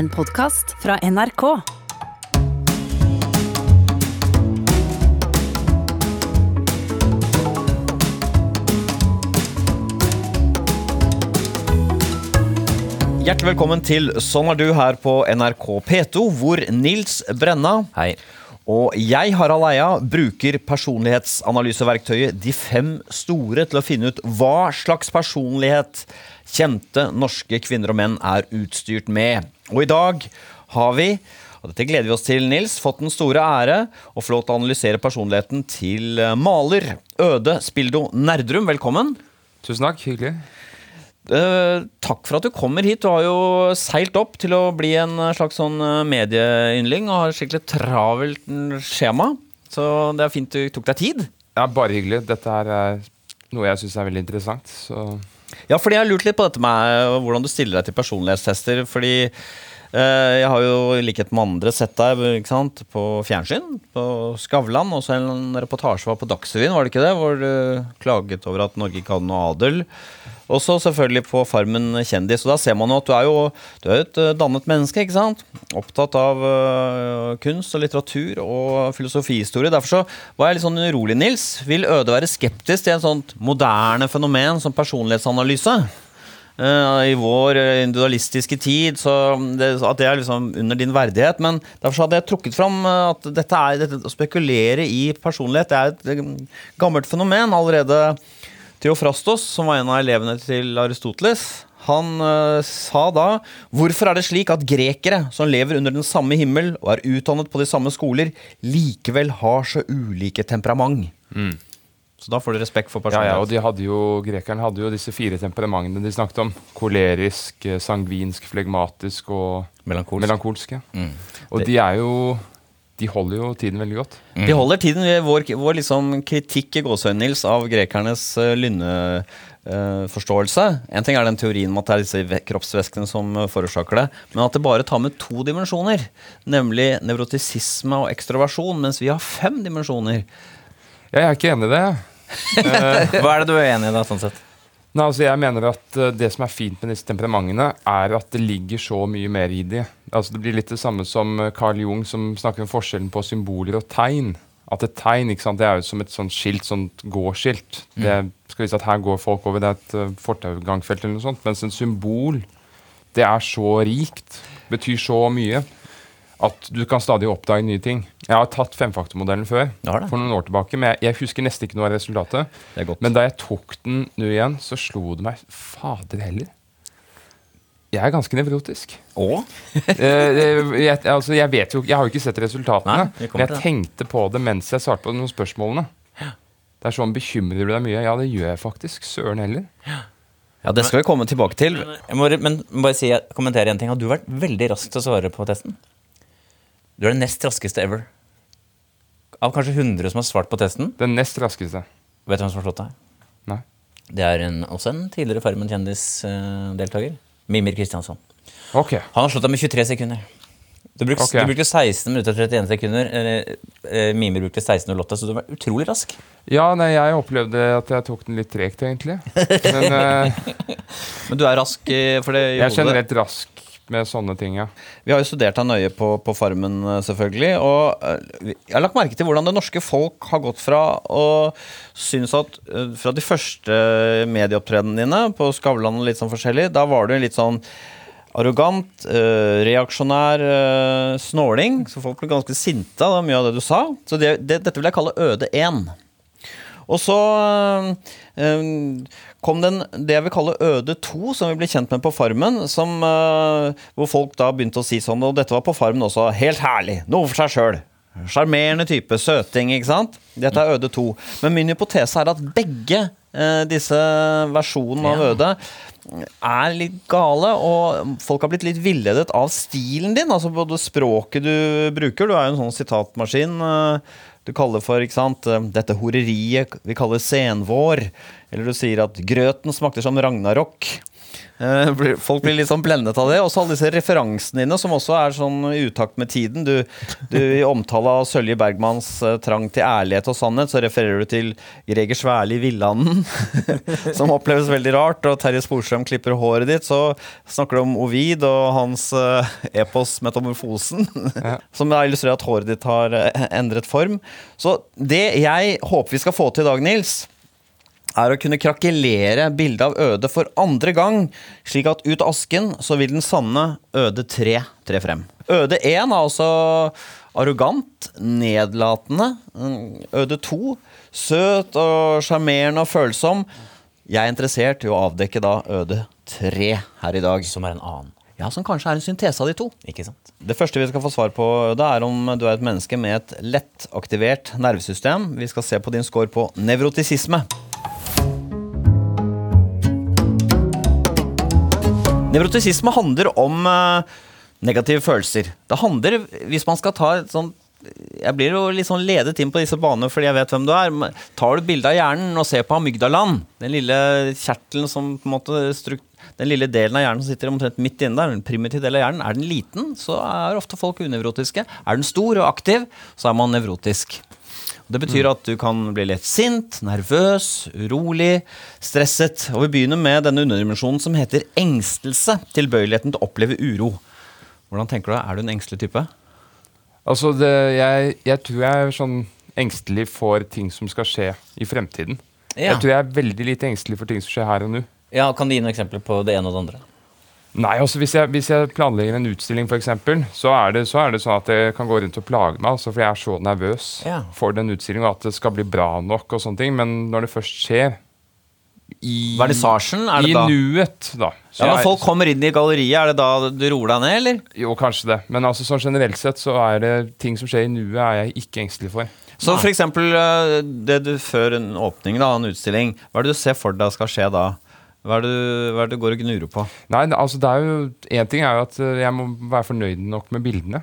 En podkast fra NRK. Hjertelig velkommen til Sånn er du her på NRK P2, hvor Nils Brenna Hei. og jeg, Harald Eia, bruker personlighetsanalyseverktøyet De fem store til å finne ut hva slags personlighet kjente norske kvinner og menn er utstyrt med. Og i dag har vi og dette gleder vi oss til, Nils. Fått den store ære å få lov til å analysere personligheten til maler Øde Spildo Nerdrum. Velkommen. Tusen takk. Hyggelig. Eh, takk for at du kommer hit. Du har jo seilt opp til å bli en slags sånn eh, medieyndling og har skikkelig travelt mm, skjema. Så det er fint du tok deg tid. Ja, Bare hyggelig. Dette er noe jeg syns er veldig interessant. Så Ja, fordi jeg har lurt litt på dette med eh, hvordan du stiller deg til personlighetstester. Fordi jeg har jo i likhet med andre sett deg sant, på fjernsyn, på Skavlan. Og så en reportasje var på Dagsrevyen, var det ikke det? Hvor du klaget over at Norge ikke hadde noe adel. Og så selvfølgelig på Farmen kjendis. Og da ser man jo at du er jo du er et eh, dannet menneske. ikke sant? Opptatt av eh, kunst og litteratur og filosofihistorie. Derfor så var jeg litt sånn urolig, Nils. Vil Øde være skeptisk til et sånt moderne fenomen som personlighetsanalyse? Eh, I vår eh, individualistiske tid, så det, at det er liksom under din verdighet. Men derfor hadde jeg trukket fram eh, at dette er, dette, å spekulere i personlighet det er et gammelt fenomen. Allerede Theofrastos, som var en av elevene til Aristoteles, han uh, sa da Hvorfor er det slik at grekere som lever under den samme himmel og er utdannet på de samme skoler, likevel har så ulike temperament? Så da får du respekt for ja, ja, og de hadde jo, Grekerne hadde jo disse fire temperamentene de snakket om. Kolerisk, eh, sangvinsk, flegmatisk og Melankolsk. melankolsk. ja. Mm. Og de er jo De holder jo tiden veldig godt. De holder tiden vår, vår liksom kritikk i gåsehøyne, Nils, av grekernes uh, lynneforståelse. en ting er den teorien om at det er disse kroppsvæskene som uh, forårsaker det, men at det bare tar med to dimensjoner, nemlig nevrotisisme og ekstroversjon, mens vi har fem dimensjoner. Jeg er ikke enig i det. Hva er det du er enig i da, sånn sett? Nei, altså jeg mener at eh, Det som er fint med disse temperamentene, er at det ligger så mye mer i de. Altså Det blir litt det samme som eh, Carl Jung, som snakker om forskjellen på symboler og tegn. At et tegn ikke sant, det er jo som et sånt skilt, sånt gåskilt. Det skal vise at her går folk over, det er et uh, fortaugangfelt eller noe sånt. Mens en symbol, det er så rikt, betyr så mye, at du kan stadig oppdage nye ting. Jeg har tatt femfaktormodellen før, ja, for noen år tilbake, men jeg, jeg husker nesten ikke noe av resultatet. Det er godt. Men da jeg tok den nå igjen, så slo det meg Fader heller. Jeg er ganske nevrotisk. Og? Eh, jeg, altså, jeg vet jo Jeg har jo ikke sett resultatene, Nei, men jeg tenkte på det mens jeg svarte på noen spørsmålene. Det er sånn Bekymrer du deg mye? Ja, det gjør jeg faktisk. Søren heller. Ja, det skal vi komme tilbake til. Jeg må, men bare si, kommentere en ting. Har du vært veldig rask til å svare på testen? Du er den nest raskeste ever. Av kanskje 100 som har svart på testen. Den nest raskeste. Vet du hvem som har slått deg? Nei. Det er en, også en tidligere Farmen kjendis-deltaker. Mimir Kristiansson. Okay. Han har slått deg med 23 sekunder. Du brukte, okay. du brukte 16 minutter og 31 sekunder. Eh, eh, Mimir brukte 16,08, så du var utrolig rask. Ja, nei, jeg opplevde at jeg tok den litt tregt, egentlig. Men eh, Men du er rask, eh, for det jeg er generelt rask med sånne ting, ja. Vi har jo studert deg nøye på, på Farmen, eh, selvfølgelig. Og eh, jeg har lagt merke til hvordan det norske folk har gått fra å synes at eh, Fra de første medieopptredenene dine på Skavlan og litt sånn forskjellig, da var du litt sånn arrogant, reaksjonær snåling. Så folk ble ganske sinte av mye av det du sa. Så det, det, dette vil jeg kalle øde 1. Og så eh, kom den det jeg vil kalle Øde 2, som vi ble kjent med på Farmen. Som, uh, hvor folk da begynte å si sånn, og dette var på Farmen også, helt herlig, noe for seg sjøl. Sjarmerende type, søting, ikke sant? Dette er Øde 2. Men min hypotese er at begge uh, disse versjonene av Øde er litt gale, og folk har blitt litt villedet av stilen din. Altså både språket du bruker. Du er jo en sånn sitatmaskin. eh, Du kaller for ikke sant, eh, dette horeriet vi kaller senvår. Eller du sier at grøten smakter som ragnarok. Eh, Folk blir litt sånn blendet av det. Og så alle disse referansene dine, som også er sånn i utakt med tiden. Du, du I omtale av Sølje Bergmans eh, trang til ærlighet og sannhet, så refererer du til Greger Sværli i Villanden, som oppleves veldig rart. Og Terje Sporstrøm klipper håret ditt, så snakker du om Ovid og hans eh, epos Metamorfosen, som da illustrerer at håret ditt har endret form. Så det jeg håper vi skal få til i dag, Nils, er å kunne krakelere bildet av Øde for andre gang, slik at ut av asken så vil den sanne Øde 3 tre frem. Øde 1 er altså arrogant, nedlatende. Mm, Øde 2 søt og sjarmerende og følsom. Jeg er interessert i å avdekke da Øde 3 her i dag. Som er en annen. Ja, Som kanskje er en syntese av de to. Ikke sant? Det første vi skal få svar på, Øde, er om du er et menneske med et lettaktivert nervesystem. Vi skal se på din score på nevrotisisme. Nevrotisisme handler om eh, negative følelser. Det handler, hvis man skal ta et sånt Jeg blir jo litt sånn ledet inn på disse banene fordi jeg vet hvem du er. Tar du bilde av hjernen og ser på amygdalaen, den lille kjertelen som på en måte strukt, Den lille delen av hjernen som sitter omtrent midt inne der, den primitive delen av hjernen, er den liten, så er ofte folk unevrotiske. Er den stor og aktiv, så er man nevrotisk. Det betyr at du kan bli lett sint, nervøs, urolig, stresset. Og vi begynner med denne underdimensjonen som heter engstelse. Tilbøyeligheten til å oppleve uro. Hvordan tenker du? Er du en engstelig type? Altså, det, jeg, jeg tror jeg er sånn engstelig for ting som skal skje i fremtiden. Ja. Jeg tror jeg er veldig lite engstelig for ting som skjer her og nå. Ja, Kan du gi noen eksempler på det ene og det andre? Nei, altså hvis jeg, hvis jeg planlegger en utstilling, eksempel, så er, det, så er det sånn at jeg kan gå rundt og plage meg, altså, for jeg er så nervøs Ja. for den utstillingen, og at det skal bli bra nok og sånne ting. Men når det først skjer i, Vernissasjen, er det i da? nuet, da. så Ja, Når folk kommer inn i galleriet, er det da du roer deg ned, eller? Jo, kanskje det. Men altså, sånn generelt sett så er det ting som skjer i nuet, er jeg ikke engstelig for. Så for eksempel eh, det du før en åpning da, en utstilling, hva er det du ser for deg skal skje da? Hva er det du, hva er det du går og gnurer på? Nei, altså det er jo Én ting er jo at eh, jeg må være fornøyd nok med bildene.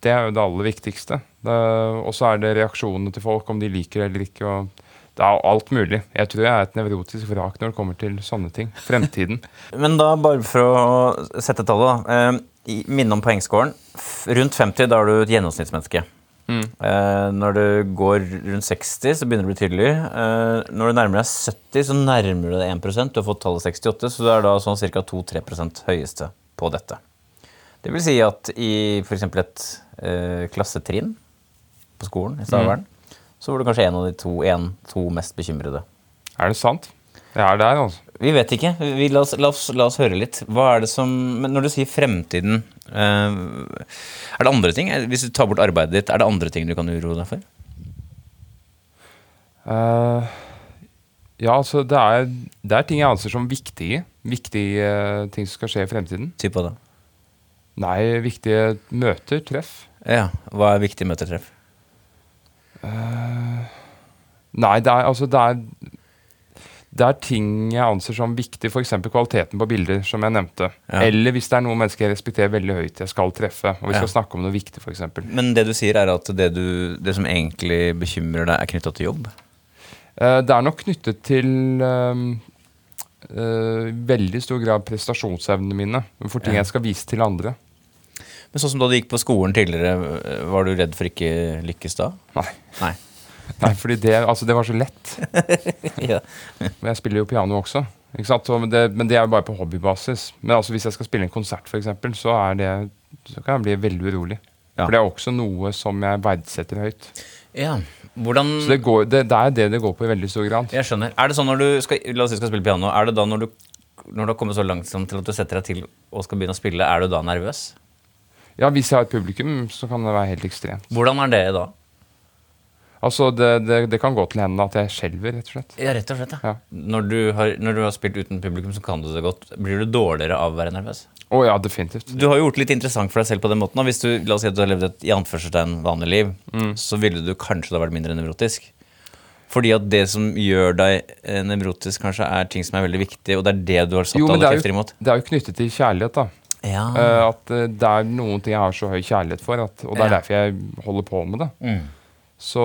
Det er jo det aller viktigste. Og så er det reaksjonene til folk, om de liker det eller ikke. og Det er alt mulig. Jeg tror jeg er et nevrotisk vrak når det kommer til sånne ting. Fremtiden. Men da, bare for å sette tallet, da. Eh, minne om poengscoren. Rundt 50, da er du et gjennomsnittsmenneske. Eh, når du går rundt 60, så begynner det å bli tydelig. Uh, når du nærmer deg 70, så nærmer du deg 1% Du har fått tallet 68, så du er da sånn ca. 2-3% høyeste på dette. Det vil si at i f.eks. et uh, klassetrinn på skolen i Stavern, så var du kanskje en av de to, en, to mest bekymrede. Er det sant? Det er der, altså. Vi vet ikke. Vi, la, oss, la, oss, la oss høre litt. Hva er det som Men når du sier fremtiden Er det andre ting? Hvis du tar bort arbeidet ditt, er det andre ting du kan uroe deg for? Uh, ja, altså det er, det er ting jeg anser som viktige. Viktige eh, ting som skal skje i fremtiden. Typ hva da? Nei, viktige møter, treff. Ja, Hva er viktige møter, treff? Uh, Nei, det er altså det er, det er ting jeg anser som viktig, f.eks. kvaliteten på bilder, som jeg nevnte. Ja. Eller hvis det er noen mennesker jeg respekterer veldig høyt, jeg skal treffe, og vi skal Ja. snakke om noe viktig, f.eks. Men det du sier, er at det, du, det som egentlig bekymrer deg, er knytta til jobb? Uh, det er nok knyttet til um, uh, veldig stor grad prestasjonsevnene mine, for ting Ja. jeg skal vise til andre. Men sånn som da du gikk på skolen tidligere, øh, var du redd for ikke lykkes da? Nei, Nei. Nei fordi det, altså det var så lett. ja. Jeg spiller jo piano også. Og det, men det er jo bare på hobbybasis. Men altså hvis jeg skal spille en konsert, eksempel, så, er det, så kan jeg bli veldig urolig. Ja. For det er også noe som jeg verdsetter høyt. ja. Hvordan Så det, går, det, det er det det går på i veldig stor grad. Jeg skjønner. Er det sånn når du skal, La oss si du skal spille piano. Er det da når du, når du har kommet så langt som til at du setter deg til og skal begynne å spille, er du da nervøs? Ja, Hvis jeg har et publikum, så kan det være helt ekstremt. Hvordan er det da? Altså, det, det, det kan gå til hendene at jeg skjelver, rett og slett. Ja, rett og slett. Ja. Ja. Når, du har, når du har spilt uten publikum, så kan du det godt. Blir du dårligere av å være nervøs? Å ja, definitivt. Du har jo gjort det litt interessant for deg selv på den måten. Hvis du, La oss si at du har levd et i anførselstegn vanlig liv, så ville du kanskje da vært mindre nevrotisk. Fordi at det som gjør deg eh, nevrotisk, kanskje er ting som er veldig viktig, og det er det du har satt Jo, alle det er, krefter imot. det er jo knyttet til kjærlighet, da. Ja. Uh, at eh, det er noen ting jeg har så høy kjærlighet for, at, og det er Ja. derfor jeg holder på med det. Mm. Så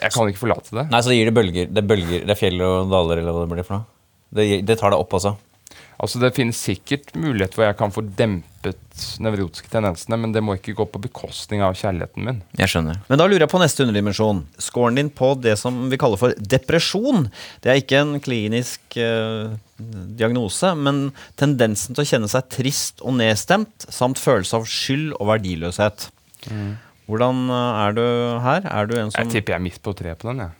jeg kan ikke forlate det. Nei, så det gir det bølger. Det er, bølger, det er fjell og daler, eller hva det blir for noe. Det, det tar deg opp, altså. Altså Det finnes sikkert mulighet hvor jeg kan få dempet nevrotiske tendensene, men det må ikke gå på bekostning av kjærligheten min. Jeg skjønner. Men da lurer jeg på neste underdimensjon. Scoren din på det som vi kaller for depresjon. Det er ikke en klinisk eh, diagnose, men tendensen til å kjenne seg trist og nedstemt, samt følelse av skyld og verdiløshet. Hvordan eh, er du her? Er du en som Jeg tipper jeg er midt på treet på den. jeg.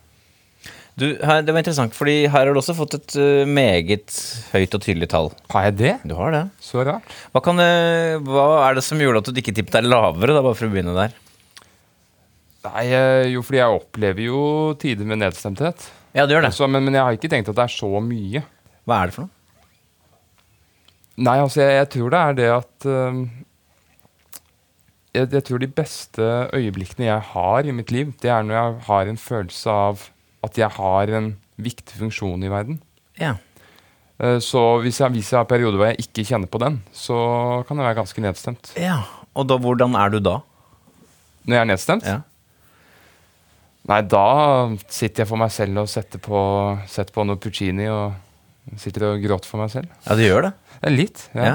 Du, her, det var interessant, fordi her har du også fått et uh, meget høyt og tydelig tall. Har jeg det? Du har det. Så rart. Hva, kan, det- hva er det som gjorde at du ikke tippet deg lavere, da, bare for å begynne der? Nei, eh, jo, fordi jeg opplever jo tider med nedstemthet. Ja, du gjør det. Altså, men, men jeg har ikke tenkt at det er så mye. Hva er det for noe? Nei, altså, jeg, jeg tror det er det at øhm, jeg, jeg tror de beste øyeblikkene jeg har i mitt liv, det er når jeg har en følelse av at jeg har en viktig funksjon i verden. Ja. Eh, Så hvis jeg, hvis jeg har perioder hvor jeg ikke kjenner på den, så kan jeg være ganske nedstemt. ja. Og da, hvordan er du da? Når jeg er nedstemt? Ja. Nei, da sitter jeg for meg selv og setter på, setter på noe Puccini og sitter og gråter for meg selv. Ja, du gjør det. Eh, Litt. Ja. Ja.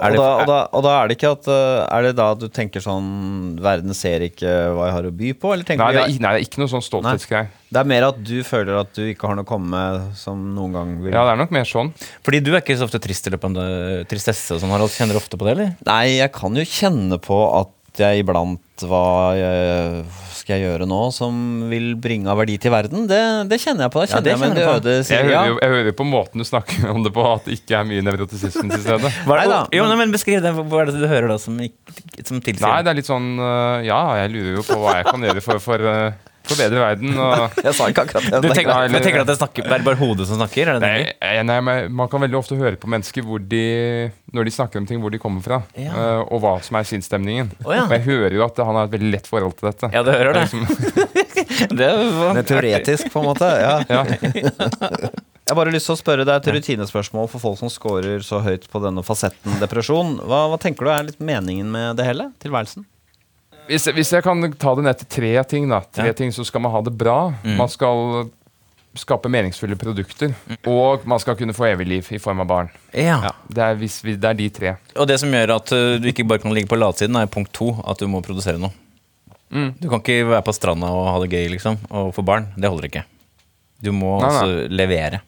Er og, det- da, og, da, og da er det ikke at eh, Er det da du tenker sånn Verden ser ikke hva jeg har å by på? Eller Nei, du det er, nei, det er ikke noe sånn stolthetsgreie. Det er mer at du føler at du ikke har noe å komme med som noen gang vil Ja, det er nok mer sånn. Fordi du er ikke så ofte trist i løpet av en tristesse og sånn, Harald. Kjenner du ofte på det, eller? Nei, jeg kan jo kjenne på at jeg iblant var jeg, skal jeg gjøre nå som vil bringe av verdi til verden? Det, det kjenner jeg på. Ja, kjenner det jeg øde Jeg hører, jo, jeg hører på måten du snakker om det på, at det ikke er mye nevrotisisme til stede. Det, Neida. jo, nei, men Beskriv det. Hva er det du hører da som, som tilsier Nei, det er litt sånn øh, Ja, jeg lurer jo på hva jeg kan gjøre for for, øh, forbedre verden. Og Jeg sa ikke akkurat det. Du tenker, du tenker at det, snakker, det er bare hodet som snakker? Er det det? Nei, nei, men man kan veldig ofte høre på mennesker hvor de, når de snakker om ting, hvor de kommer fra. Ja. øh, og hva som er sinnsstemningen. Oh, ja. Og jeg hører jo at han har et veldig lett forhold til dette. Ja, du hører det. Liksom, Det var- Det er teoretisk, på en måte. Ja. ja. Jeg har bare lyst til å spørre deg et rutinespørsmål for folk som scorer så høyt på denne fasetten depresjon. Hva, hva tenker du er litt meningen med det hele? Tilværelsen? Hvis, hvis jeg kan ta det ned til tre ting, da. Tre Ja. ting, så skal man ha det bra. Man skal skape meningsfulle produkter. Og man skal kunne få evig liv i form av barn. Ja. Det er, hvis vi, det er de tre. Og det som gjør at uh, du ikke bare kan ligge på latsiden, er punkt to. At du må produsere noe. Mm. Du kan ikke være på stranda og ha det gøy liksom, og få barn. Det holder ikke. Du må Nei, nei. altså levere.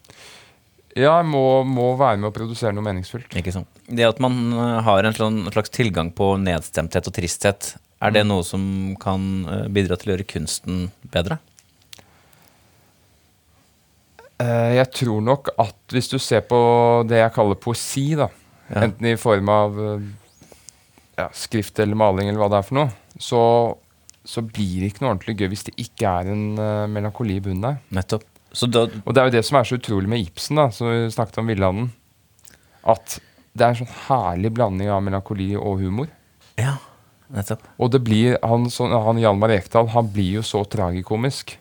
Ja, jeg må, må være med å produsere noe meningsfullt. Ikke sant? Det at man uh, har en sånn- slags tilgang på nedstemthet og tristhet, er det noe som kan uh, bidra til å gjøre kunsten bedre? Eh, jeg tror nok at hvis du ser på det jeg kaller poesi, da, Ja. enten i form av eh, ja, skrift eller maling eller hva det er for noe, så, så blir det ikke noe ordentlig gøy hvis det ikke er en uh, melankoli i bunnen der. Nettopp. Så da, Og det er jo det som er så utrolig med Ibsen, da, som vi snakket om Villanden. At det er en sånn herlig blanding av melankoli og humor. ja, nettopp. Og det blir, han, så, han Hjalmar Ekdal han blir jo så tragikomisk.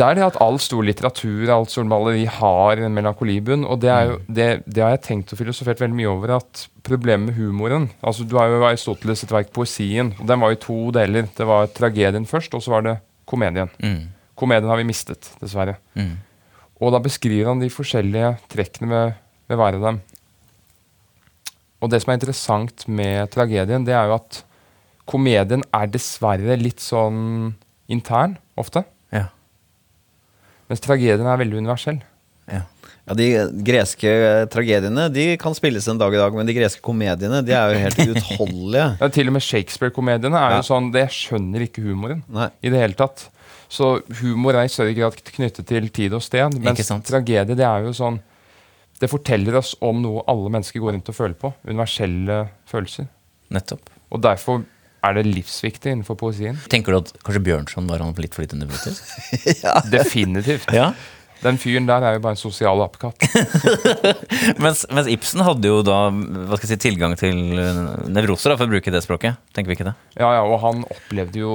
Det er det at all stor litteratur, alt stor maleri har en melankolibunn. Og det, jo, det, det har jeg tenkt og filosofert veldig mye over. At problemet med humoren altså Du har jo Aristoteles sitt verk 'Poesien'. og Den var i to deler. Det var tragedien først, og så var det komedien. Mm. Komedien har vi mistet, dessverre. Mm. Og da beskriver han de forskjellige trekkene ved, ved hver av dem. Og det som er interessant med tragedien, det er jo at komedien er dessverre litt sånn intern, ofte. Ja. Mens tragedien er veldig universell. ja. Ja, De greske tragediene de kan spilles en dag i dag, men de greske komediene de er jo helt uutholdelige. Ja, til og med Shakespeare-komediene er Ja. jo sånn det, skjønner ikke humoren Nei. i det hele tatt. Så humor er i større grad knyttet til tid og sted. Mens tragedie det er jo sånn Det forteller oss om noe alle mennesker går rundt og føler på. Universelle følelser. Nettopp. Og derfor er det livsviktig innenfor poesien. Tenker du at kanskje Bjørnson var han litt for lite nevrotisk? Definitivt. ja. Den fyren der er jo bare en sosial apekatt. mens, mens Ibsen hadde jo da hva skal jeg si, tilgang til nevroser, da, for å bruke det språket. Tenker vi ikke det? Ja, ja, og han opplevde jo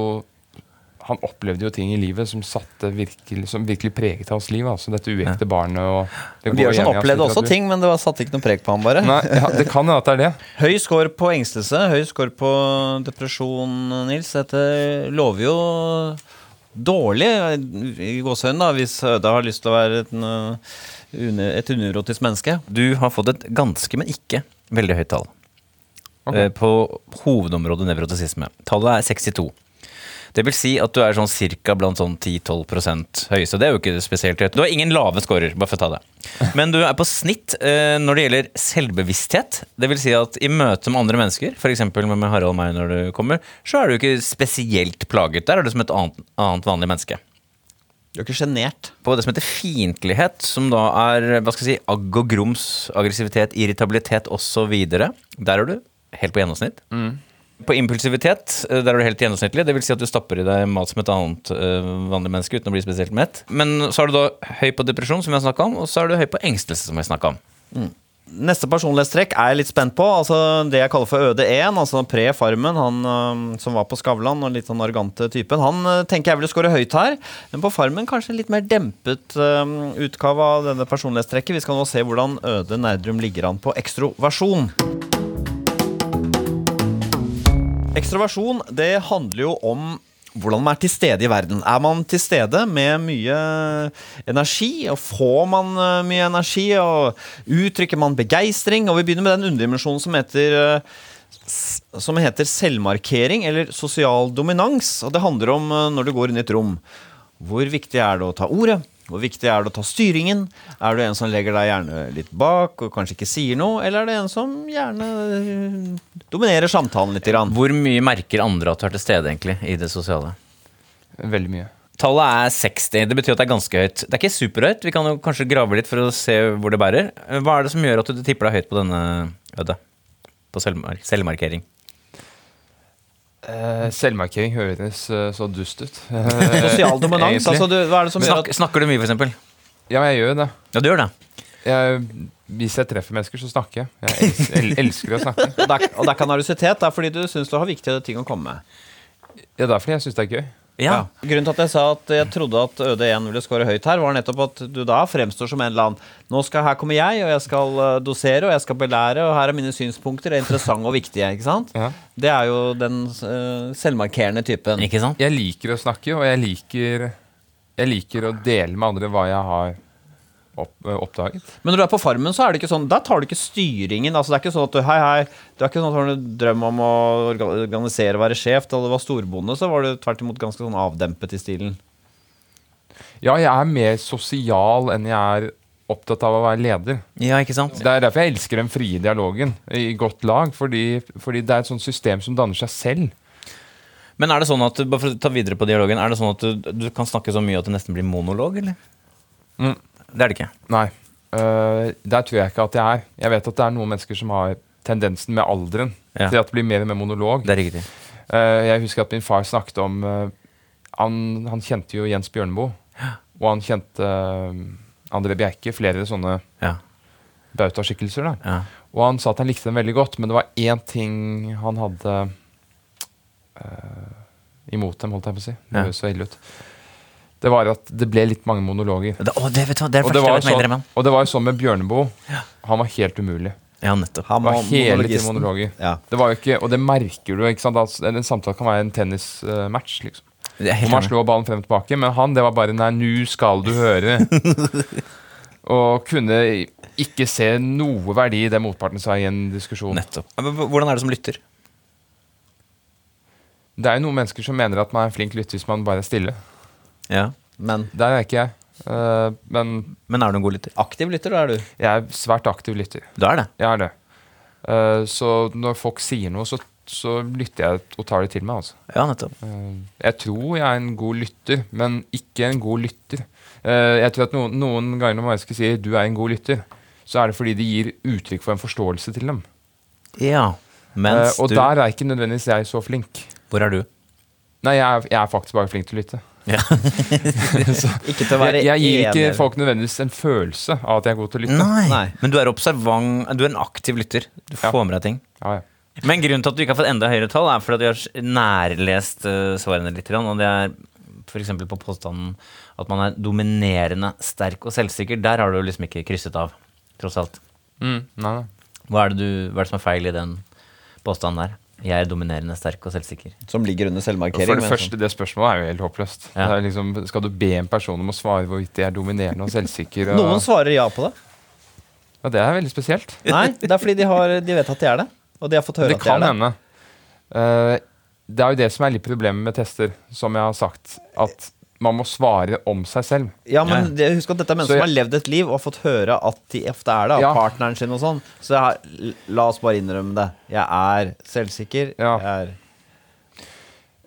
han opplevde jo ting i livet som, satte virkelig, som virkelig preget hans liv. Altså dette uekte barnet og det går Bjørnson hans opplevde også ting, men det var satte ikke noe preg på ham, bare. Nei, ja, Det kan jo at det er det. Høy score på engstelse, høy score på depresjon, Nils. Dette lover jo dårlig i gåsehøyden, da, hvis Øda har lyst til å være en, øh, et unerotisk menneske. Du har fått et ganske, men ikke veldig høyt tall. Ok. Eh, På hovedområdet nevrotisisme. Tallet er 62. Det vil si at du er sånn cirka blant sånn 10-12% høye, så det er jo ikke spesielt høyt. Du har ingen lave scorer, bare for å ta det. Men du er på snitt uh, når det gjelder selvbevissthet. Det vil si at i møte med andre mennesker, f.eks. med med Harald og meg når du kommer, så er du ikke spesielt plaget. Der er du som et annet, annet vanlig menneske. Du er ikke sjenert. På det som heter fiendtlighet, som da er hva skal jeg si, agg og grums, aggressivitet, irritabilitet osv. Der er du helt på gjennomsnitt. På impulsivitet, eh, der er du helt gjennomsnittlig. Det vil si at du stapper i deg mat som et annet eh, vanlig menneske uten å bli spesielt mett. Men så er du da høy på depresjon, som vi har snakka om, og så er du høy på engstelse, som vi har snakka om. Neste personlighetstrekk er jeg litt spent på. Altså Det jeg kaller for øde 1, altså pre-Farmen, han øhm, som var på Skavlan og litt sånn arrogante typen, han øh, tenker jeg ville score høyt her. Men på Farmen kanskje en litt mer dempet utgave av denne personlighetstrekket. Vi skal nå se hvordan Øde Nerdrum ligger an på ekstroversjon. Ekstroversjon det handler jo om hvordan man er til stede i verden. Er man til stede med mye energi, og får man øh, mye energi, og uttrykker man begeistring? Og vi begynner med den underdimensjonen som heter øh, som heter selvmarkering eller sosial dominans. Og det handler om øh, når du går inn i et rom. Hvor viktig er det å ta ordet? Hvor viktig er det å ta styringen? Er du en som legger deg gjerne litt bak og kanskje ikke sier noe? Eller er det en som gjerne øh, dominerer samtalen litt? Grann? Hvor mye merker andre at du er til stede egentlig i det sosiale? Veldig mye. Tallet er 60. Det betyr at det er ganske høyt. Det er ikke superhøyt. Vi kan jo kanskje grave litt for å se hvor det bærer. Hva er det som gjør at du tipper deg høyt på denne øde? På selvmar selvmarkering. Eh, selvmarkering høres eh, så dust ut. Sosial dominans? Altså du, hva er det som gjør at snakker du mye, eksempel? Ja, jeg gjør det. Ja, du gjør det. Jeg, hvis jeg treffer mennesker, så snakker jeg. Jeg elsker, el elsker å snakke. Og det er ikke nervøsitet, det er fordi du syns du har viktige ting å komme med. Ja, det er fordi jeg syns det er gøy. Ja. Grunnen til at jeg sa at jeg trodde at Øde 1 ville score høyt her, var nettopp at du da fremstår som en eller annen Nå skal her kommer jeg, og jeg skal eh, dosere, og jeg skal belære, og her er mine synspunkter, det er interessante og viktige. ikke sant? Ja. Det er jo den uh, selvmarkerende typen. Ikke sant? Jeg liker å snakke, og jeg liker, jeg liker å dele med andre hva jeg har opp, eh, oppdaget. Men når du er på Farmen, så er det ikke sånn, da tar du ikke styringen. altså Det er ikke sånn at du hei, hei, du er ikke sånn at du har en drøm om å organisere og være sjef. Da du var storbonde, så var du tvert imot ganske sånn avdempet i stilen. Ja, jeg er mer sosial enn jeg er opptatt av å være leder. Ja, ikke sant? Det er derfor jeg elsker den frie dialogen i godt lag, fordi, fordi det er et sånt system som danner seg selv. Men er det sånn at, bare for å ta videre på dialogen, er det sånn at du, du kan snakke så mye at det nesten blir monolog, eller? Mm. Det er det ikke. Nei, Uh, der tror jeg ikke at jeg er. Jeg vet at det er noen mennesker som har tendensen med alderen Ja. til at det blir mer og mer monolog. Det er riktig. Uh, jeg husker at min far snakket om uh, han, han kjente jo Jens Bjørneboe. Og han kjente André Bjerke, flere sånne Ja. bautaskikkelser. ja. Og han sa at han likte dem veldig godt, men det var én ting han hadde imot dem, holdt jeg på å si. Det høres så ille ut. Det var at det ble litt mange monologer. Det, å, det, vet du, det er det Og det, jeg var vet sånn, innrømme. og det var jo sånn med Bjørneboe. Han var helt umulig. Ja, nettopp. Han var hele tiden monologer. Ja. Det var jo ikke, og det merker du. ikke sant? Altså, En samtale kan være en tennismatch. liksom. Det er Hvor man slår ballen frem og tilbake. Men han, det var bare 'nei, nå skal du høre'. og kunne ikke se noe verdi i det motparten sa i en diskusjon. Nettopp. Men Hvordan er det som lytter? Det er jo noen mennesker som mener at man er en flink lytter hvis man bare er stille. Ja. Men Der er ikke jeg. Eh, men Men er du en god lytter? aktiv lytter, da er du. jeg er svært aktiv lytter. Du er det. Jeg er det. Eh, så når folk sier noe, så, så lytter jeg og tar det til meg. altså. Ja, nettopp. Eh, Jeg tror jeg er en god lytter, men ikke en god lytter. Eh, Jeg tror at noen, noen ganger når mennesker sier 'du er en god lytter', så er det fordi de gir uttrykk for en forståelse til dem. Ja. Mens Eh, og du der er ikke nødvendigvis jeg så flink. Hvor er du? Nei, jeg er, jeg er faktisk bare flink til å lytte. Ja. Ikke til å være Jeg, jeg gir ikke enig. folk nødvendigvis en følelse av at jeg er god til å lytte. Nei. Nei. Men du er observant. Du er en aktiv lytter. Du Ja. får med deg ting. Ja, ja. Men grunnen til at du ikke har fått enda høyere tall, er fordi at du har nærlest uh, svarene litt. Og det er f.eks. på påstanden at man er dominerende, sterk og selvsikker. Der har du liksom ikke krysset av, tross alt. Mm, nei, nei. Hva er, det du, hva er det som er feil i den påstanden der? Jeg er dominerende, sterk og selvsikker. Som ligger under selvmarkering. For det første, det spørsmålet er jo helt håpløst. Ja. Det er liksom, skal du be en person om å svare hvorvidt de er dominerende og selvsikre? sånn- Og, Noen svarer ja på det. ja, det er veldig spesielt. Nei, det er fordi de, har, de vet at de er det. Og de har fått høre Det at de er det. det. kan hende. Uh, det er jo det som er litt problemet med tester, som jeg har sagt. At man må svare om seg selv. Ja, men det- husk at dette er mennesker jeg- som har levd et liv og har fått høre at de ofte er det, av Ja. partneren sin og sånn. Så jeg har, la oss bare innrømme det. Jeg er selvsikker. Ja. Jeg er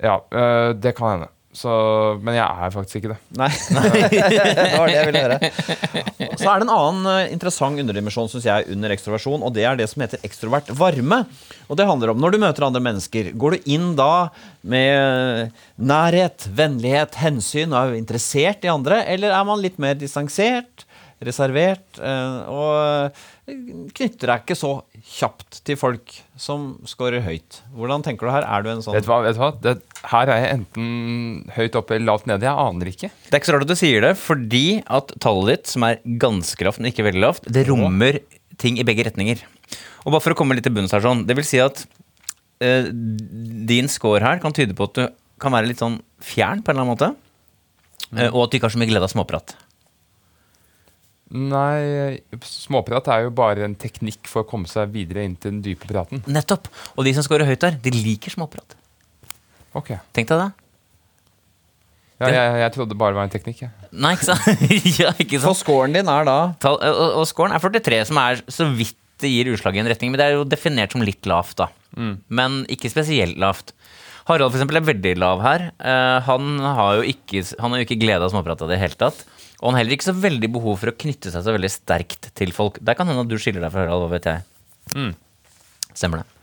Ja, eh, det kan hende. Så, men jeg er faktisk ikke det. Nei, det var det jeg ville høre. Så er det en annen eh, interessant underdimensjon synes jeg, under ekstroversjon, og det er det som heter ekstrovert varme. Og det handler om når du møter andre mennesker. Går du inn da med nærhet, vennlighet, hensyn og er interessert i andre, eller er man litt mer distansert, reservert, eh, og knytter deg ikke så kjapt til folk som scorer høyt? Hvordan tenker du her? Er du en sånn Vet du hva? Vet du hva? Det, her er jeg enten høyt oppe eller lavt nede. Jeg aner ikke. Det er ikke så rart at du sier det, fordi at tallet ditt, som er ganske lavt, men ikke veldig lavt, det rommer ting i begge retninger. Og bare for å komme litt til bunns her sånn, det vil si at eh, din score her kan tyde på at du kan være litt sånn fjern på en eller annen måte, eh, og at du ikke har så mye glede av småprat. Nei, småprat er jo bare en teknikk for å komme seg videre inn til den dype praten. Nettopp. Og de som scorer høyt der, de liker småprat. Ok. Tenk deg det. Ja, jeg, jeg trodde det bare var en teknikk. Jeg. Nei, ikke sant? ja, ikke For sant? scoren din er da Tall, og, og scoren er 43, som er så vidt det gir utslag i en retning. Men det er jo definert som litt lavt, da. Men ikke spesielt lavt. Harald for eksempel, er veldig lav her. Eh, han har jo ikke, han har jo ikke glede av småprat i det hele tatt. Og han har heller ikke så veldig behov for å knytte seg så veldig sterkt til folk. Der kan hende at du skiller deg fra Harald, hva vet jeg. Stemmer det.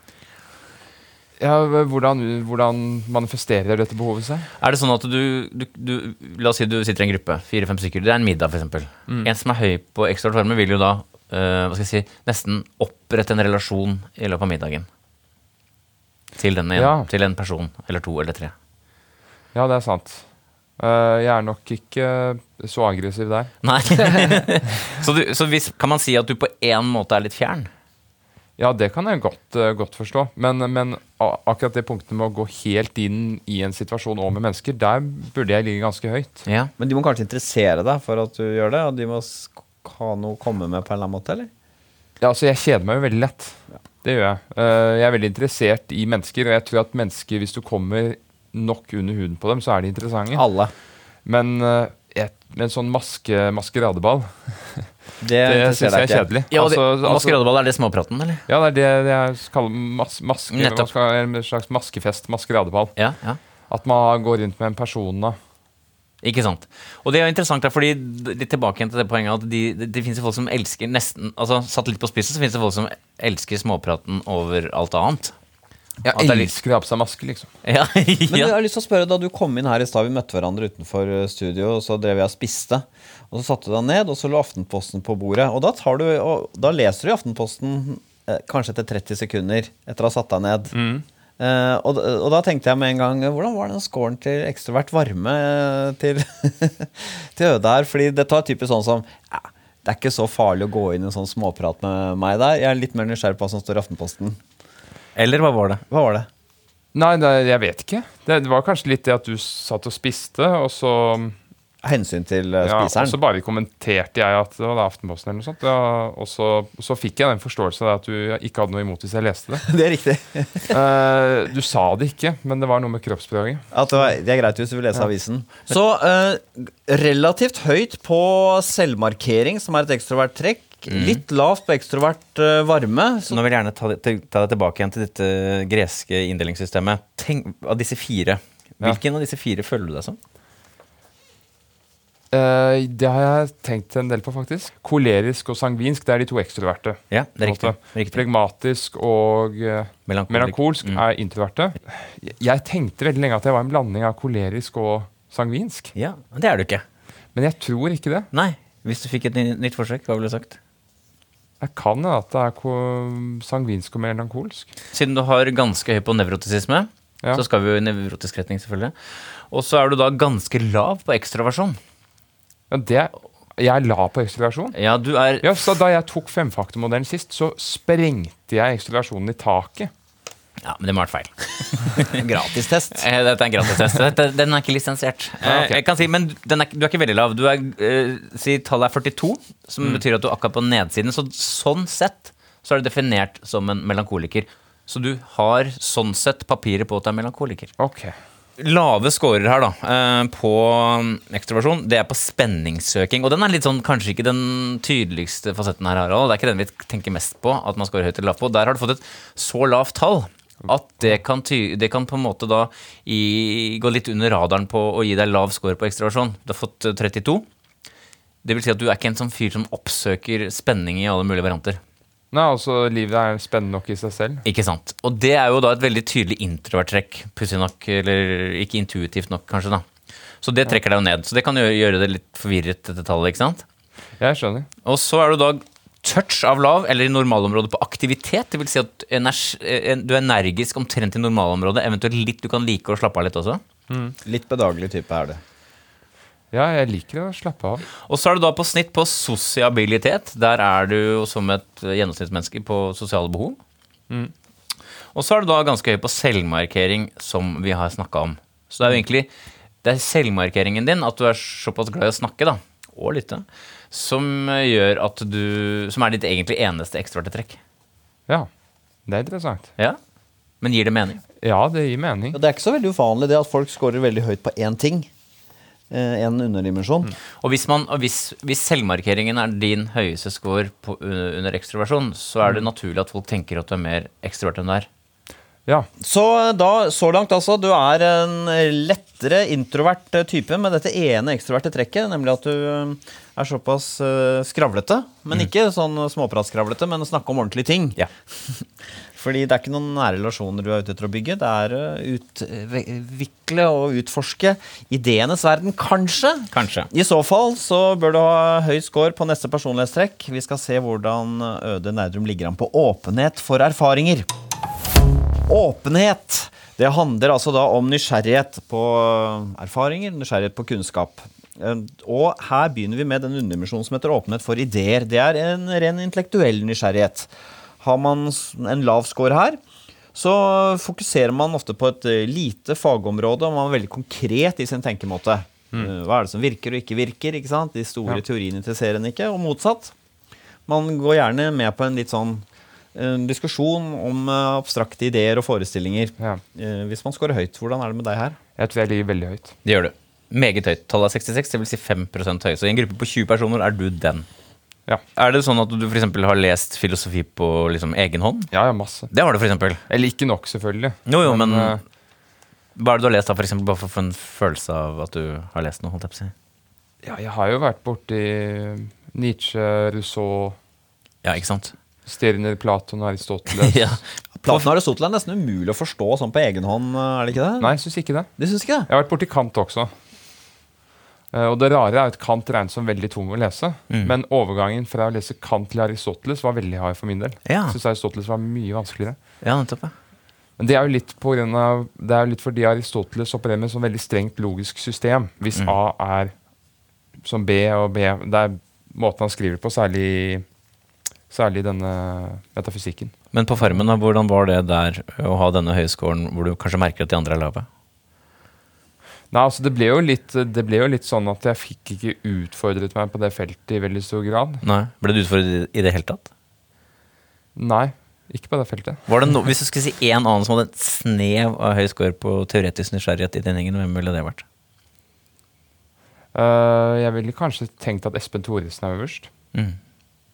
Ja, hvordan, hvordan manifesterer dette behovet seg? Er det sånn at du, du, du La oss si du sitter i en gruppe, fire-fem stykker. Det er en middag, f.eks. En som er høy på ekstra varme, vil jo da uh, hva skal jeg si, nesten opprette en relasjon i løpet av middagen. Til, denne, Ja. til en person, eller to, eller tre. Ja, det er sant. Uh, jeg er nok ikke så aggressiv der. Nei. så du, så hvis, kan man si at du på en måte er litt fjern? Ja, det kan jeg godt, eh, godt forstå. Men, men akkurat det punktet med å gå helt inn i en situasjon og med mennesker, der burde jeg ligge ganske høyt. Ja. Men de må kanskje interessere deg for at du gjør det? Og de må ha noe å komme med på en eller annen måte, eller? Ja, altså Jeg kjeder meg jo veldig lett. Det gjør jeg. Eh, jeg er veldig interessert i mennesker, og jeg tror at mennesker, hvis du kommer nok under huden på dem, så er de interessante. Alle. Men eh, med en sånn maske, maskeradeball, Det, det det syns jeg er kjedelig. ja det, Altså- altså- maskeradeball, er det småpraten, eller? ja, det er det det jeg kaller mas maske, en slags maskefest, maskeradeball. Ja, ja. At man går rundt med en person da. Ikke sant. Og det er interessant, fordi litt tilbake igjen til det poenget at de, det, det finnes jo folk som elsker nesten Altså satt litt på spissen, så finnes det folk som elsker småpraten over alt annet. Jeg At det er elsker å ha på seg maske, liksom. Ja, Men jeg har lyst til å spørre, da du kom inn her i stad, vi møtte hverandre utenfor eh, studio, og så drev jeg og spiste. Og så satte du deg ned, og så lå Aftenposten på bordet. Og da, tar du, og da leser du i Aftenposten eh, kanskje etter 30 sekunder etter å ha satt deg ned. Eh, og, og da tenkte jeg med en gang Hvordan var den scoren til ekstrovert varme eh, til, til Øde her? Fordi det tar typisk sånn som ja, Det er ikke så farlig å gå inn i en sånn småprat med meg der. Jeg er litt mer nysgjerrig på hva som står i Aftenposten. Eller hva var det? Hva var det? Nei, det, jeg vet ikke. Det, det var kanskje litt det at du satt og spiste, og så, Hensyn til spiseren? ja, og så bare kommenterte jeg at det var Aftenposten eller noe sånt. Ja, og så, så fikk jeg den forståelsen av at du ikke hadde noe imot hvis jeg leste det. det er riktig. uh, du sa det ikke, men det var noe med kroppsspråket. At det, var, det er greit hvis du vil lese avisen. Så uh, relativt høyt på selvmarkering, som er et ekstrovert trekk. Litt lavt på ekstrovert eh, varme. Så nå vil jeg gjerne ta, ta deg tilbake igjen til dette greske inndelingssystemet. Tenk, av disse fire, hvilken av disse fire føler du deg som? Uh, det har jeg tenkt en del på, faktisk. Kolerisk og sangvinsk, det er de to ekstroverte. Ja, det er riktig. riktig. Flegmatisk og uh, melankolsk Mm. er introverte. Jeg- Jeg tenkte veldig lenge at jeg var en blanding av kolerisk og sangvinsk, Ja, det er du ikke. men jeg tror ikke det. Nei. Hvis du fikk et nytt forsøk, hva ville du sagt? Jeg kan hende at det er sangvinsk og melankolsk. Siden du har ganske høy på nevrotisisme, Ja. så skal vi jo i nevrotisk retning, selvfølgelig. Og så er du da ganske lav på ekstraversjon. Ja, det, jeg er lav på ekstroversjon. Ja, du er Ja, så Da jeg tok femfaktormodellen sist, så sprengte jeg ekstroversjonen i taket. Ja, men det må ha vært feil. Gratistest. Eh, Dette er en gratistest. Den er ikke lisensiert. Ah, ok. Eh, Jeg kan si, men den er, du er ikke veldig lav. Du er, eh, si tallet er 42, som betyr at du er akkurat på nedsiden. Så sånn sett så er du definert som en melankoliker. Så du har sånn sett papiret på at du er melankoliker. Ok. Lave scorer her, da, eh, på ekstroversjon, det er på spenningssøking. Og den er litt sånn, kanskje ikke den tydeligste fasetten her, Harald. Det er ikke den vi tenker mest på, at man scorer høyt eller lavt på. Der har du fått et så lavt tall at det kan, ty det kan på en måte da i, gå litt under radaren på å gi deg lav score på ekstraversjon. Du har fått eh, 32. Det vil si at du er ikke en sånn fyr som oppsøker spenning i alle mulige varianter. Nei, altså Livet er spennende nok i seg selv. Ikke sant. Og det er jo da et veldig tydelig introvert trekk, pussig nok, eller ikke intuitivt nok, kanskje, da. Så det trekker deg jo ned. Så det kan gjøre det litt forvirret, dette tallet, ikke sant. Jeg skjønner. Og så er du da touch av lav, eller i normalområdet på aktivitet. Det vil si at eh, du er energisk omtrent i normalområdet, eventuelt litt du kan like å slappe av litt også. Litt bedagelig type er det. Ja, jeg liker å slappe av. Og så er du da på snitt på sosiabilitet. Der er du jo som et gjennomsnittsmenneske på sosiale behov. Og så er du da ganske høy på selvmarkering, som vi har snakka om. Så det er jo egentlig det er selvmarkeringen din, at du er såpass glad i å snakke, da, og lytte, som gjør at du Som er ditt egentlig eneste ekstroverte trekk. Ja, det er interessant. Ja? Men gir det mening? Ja, det gir mening. Ja, det er ikke så veldig uvanlig det at folk scorer veldig høyt på én ting. Eh, en underdimensjon. Og hvis, man, og hvis, hvis selvmarkeringen er din høyeste score på, under under ekstroversjon, så er det naturlig at folk tenker at du er mer ekstrovert enn du er. Ja. Så da, så langt altså, du er en lettere introvert eh, type med dette ene ekstroverte trekket, nemlig at du eh, er såpass eh, skravlete. Men ikke sånn småpratskravlete, men snakke om ordentlige ting. Ja. Fordi det er ikke noen nære relasjoner du er ute etter å bygge. Det er å utvikle og utforske ideenes verden, kanskje. Kanskje. I så fall så bør du ha høy score på neste personlighetstrekk. Vi skal se hvordan Øde Nerdrum ligger an på åpenhet for erfaringer. Åpenhet. Det handler altså da om nysgjerrighet på erfaringer, nysgjerrighet på kunnskap. Eh, Og her begynner vi med den underdimensjonen som heter åpenhet for ideer. Det er en ren intellektuell nysgjerrighet. Har man en lav score her, så fokuserer man ofte på et eh, lite fagområde, og man er veldig konkret i sin tenkemåte. Eh, Hva er det som virker og ikke virker? ikke sant? De store Ja. teoriene interesserer en ikke, og motsatt. Man går gjerne med på en litt sånn eh, diskusjon om eh, abstrakte ideer og forestillinger. ja. Eh, Hvis man scorer høyt, hvordan er det med deg her? Jeg tror jeg ligger veldig høyt. Det gjør du. Meget høyt. Tallet er 66, det vil si 5% høy. Så i en gruppe på 20 personer er du den. Ja, Er det sånn at du for eksempel har lest filosofi på liksom egen hånd? ja, ja masse. Det har du, for eksempel. Eller ikke nok, selvfølgelig. Jo, jo, men eh, hva er det du har lest, da, for eksempel, bare for å få en følelse av at du har lest noe? holdt jeg på å si? ja, jeg har jo vært borti Nietzsche, Rousseau, Ja, ikke sant? Stirner, Platon, og Aristoteles. ja. Platon og Aristoteles er nesten umulig å forstå sånn på egen hånd, er det ikke det? Nei, jeg syns ikke det. Du syns ikke det? Jeg har vært borti Kant også. Uh, Og det rare er at Kant regnes som veldig tung å lese. Mm. Men overgangen fra å lese Kant til Aristoteles var veldig hard for min del. Ja. Jeg synes Aristoteles var mye vanskeligere. ja, nettopp. ja. Men det er jo litt, på grunn av, det er jo litt fordi Aristoteles opererer med et sånn veldig strengt logisk system. Hvis Mm. A er som B og B Det er måten han skriver på, særlig, særlig denne metafysikken. Men på Farmen, da, hvordan var det der å ha denne høyskolen hvor du kanskje merker at de andre er lave? Nei, altså det ble, jo litt, det ble jo litt sånn at jeg fikk ikke utfordret meg på det feltet i veldig stor grad. Nei, Ble du utfordret i det hele tatt? Nei, ikke på det feltet. Var det no hvis du skulle si én annen som hadde et snev av høy score på teoretisk nysgjerrighet i den gjengen, hvem ville det vært? Uh, jeg ville kanskje tenkt at Espen Thoresen er øverst. Mm.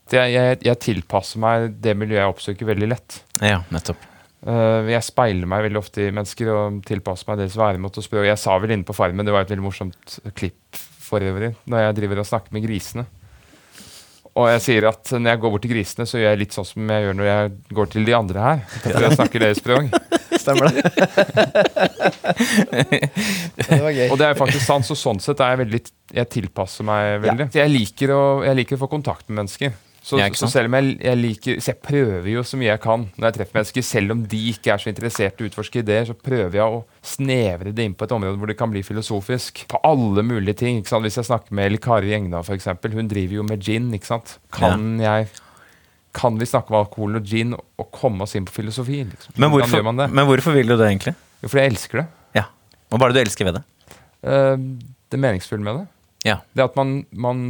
Det, jeg, jeg tilpasser meg det miljøet jeg oppsøker, veldig lett. Ja, nettopp. Uh, jeg speiler meg veldig ofte i mennesker og tilpasser meg deres væremåte og språk. Jeg sa vel inne på Farmen, det var et veldig morsomt klipp for øvrig, når jeg driver og snakker med grisene. Og jeg sier at når jeg går bort til grisene, så gjør jeg litt sånn som jeg gjør når jeg går til de andre her. For jeg snakker deres språk. Stemmer det? det var gøy. Og det er faktisk sant, så sånn sett er jeg veldig Jeg tilpasser meg veldig. Jeg, liker å, jeg liker å få kontakt med mennesker. Så, Ja, så selv om jeg, jeg liker Så jeg prøver jo så mye jeg kan når jeg treffer mennesker. Selv om de ikke er så interessert i å utforske ideer, så prøver jeg å snevre det inn på et område hvor det kan bli filosofisk. På alle mulige ting. ikke sant? Hvis jeg snakker med Eli Kari Engdahl, f.eks. Hun driver jo med gin. ikke sant? Kan jeg kan vi snakke om alkohol og gin og komme oss inn på filosofi? Liksom? Men hvorfor, gjør man det? men hvorfor vil du det, egentlig? Jo, fordi jeg elsker det. Ja. Og Hva er det du elsker ved det? Eh, det meningsfulle med det. Ja, Det at man, man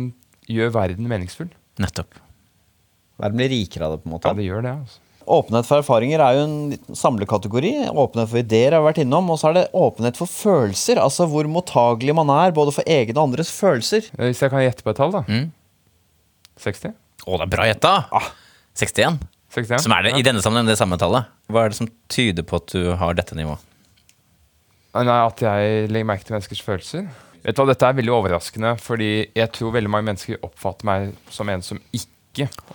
gjør verden meningsfull. nettopp. Verden blir rikere av det, på en måte. Ja, det gjør det. altså. Åpenhet for erfaringer er jo en samlekategori. Åpenhet for ideer har vi vært innom. Og så er det åpenhet for følelser. Altså hvor mottagelig man er både for egne og andres følelser. Eh, Hvis jeg kan gjette på et tall, da. Mm. 60? Å, det er bra gjetta! 61. 61? Som er det, Ja. i denne sammenheng det samme tallet. Hva er det som tyder på at du har dette nivået? Nei, At jeg legger merke til menneskers følelser. Vet du hva, Dette er veldig overraskende, fordi jeg tror veldig mange mennesker oppfatter meg som en som ikke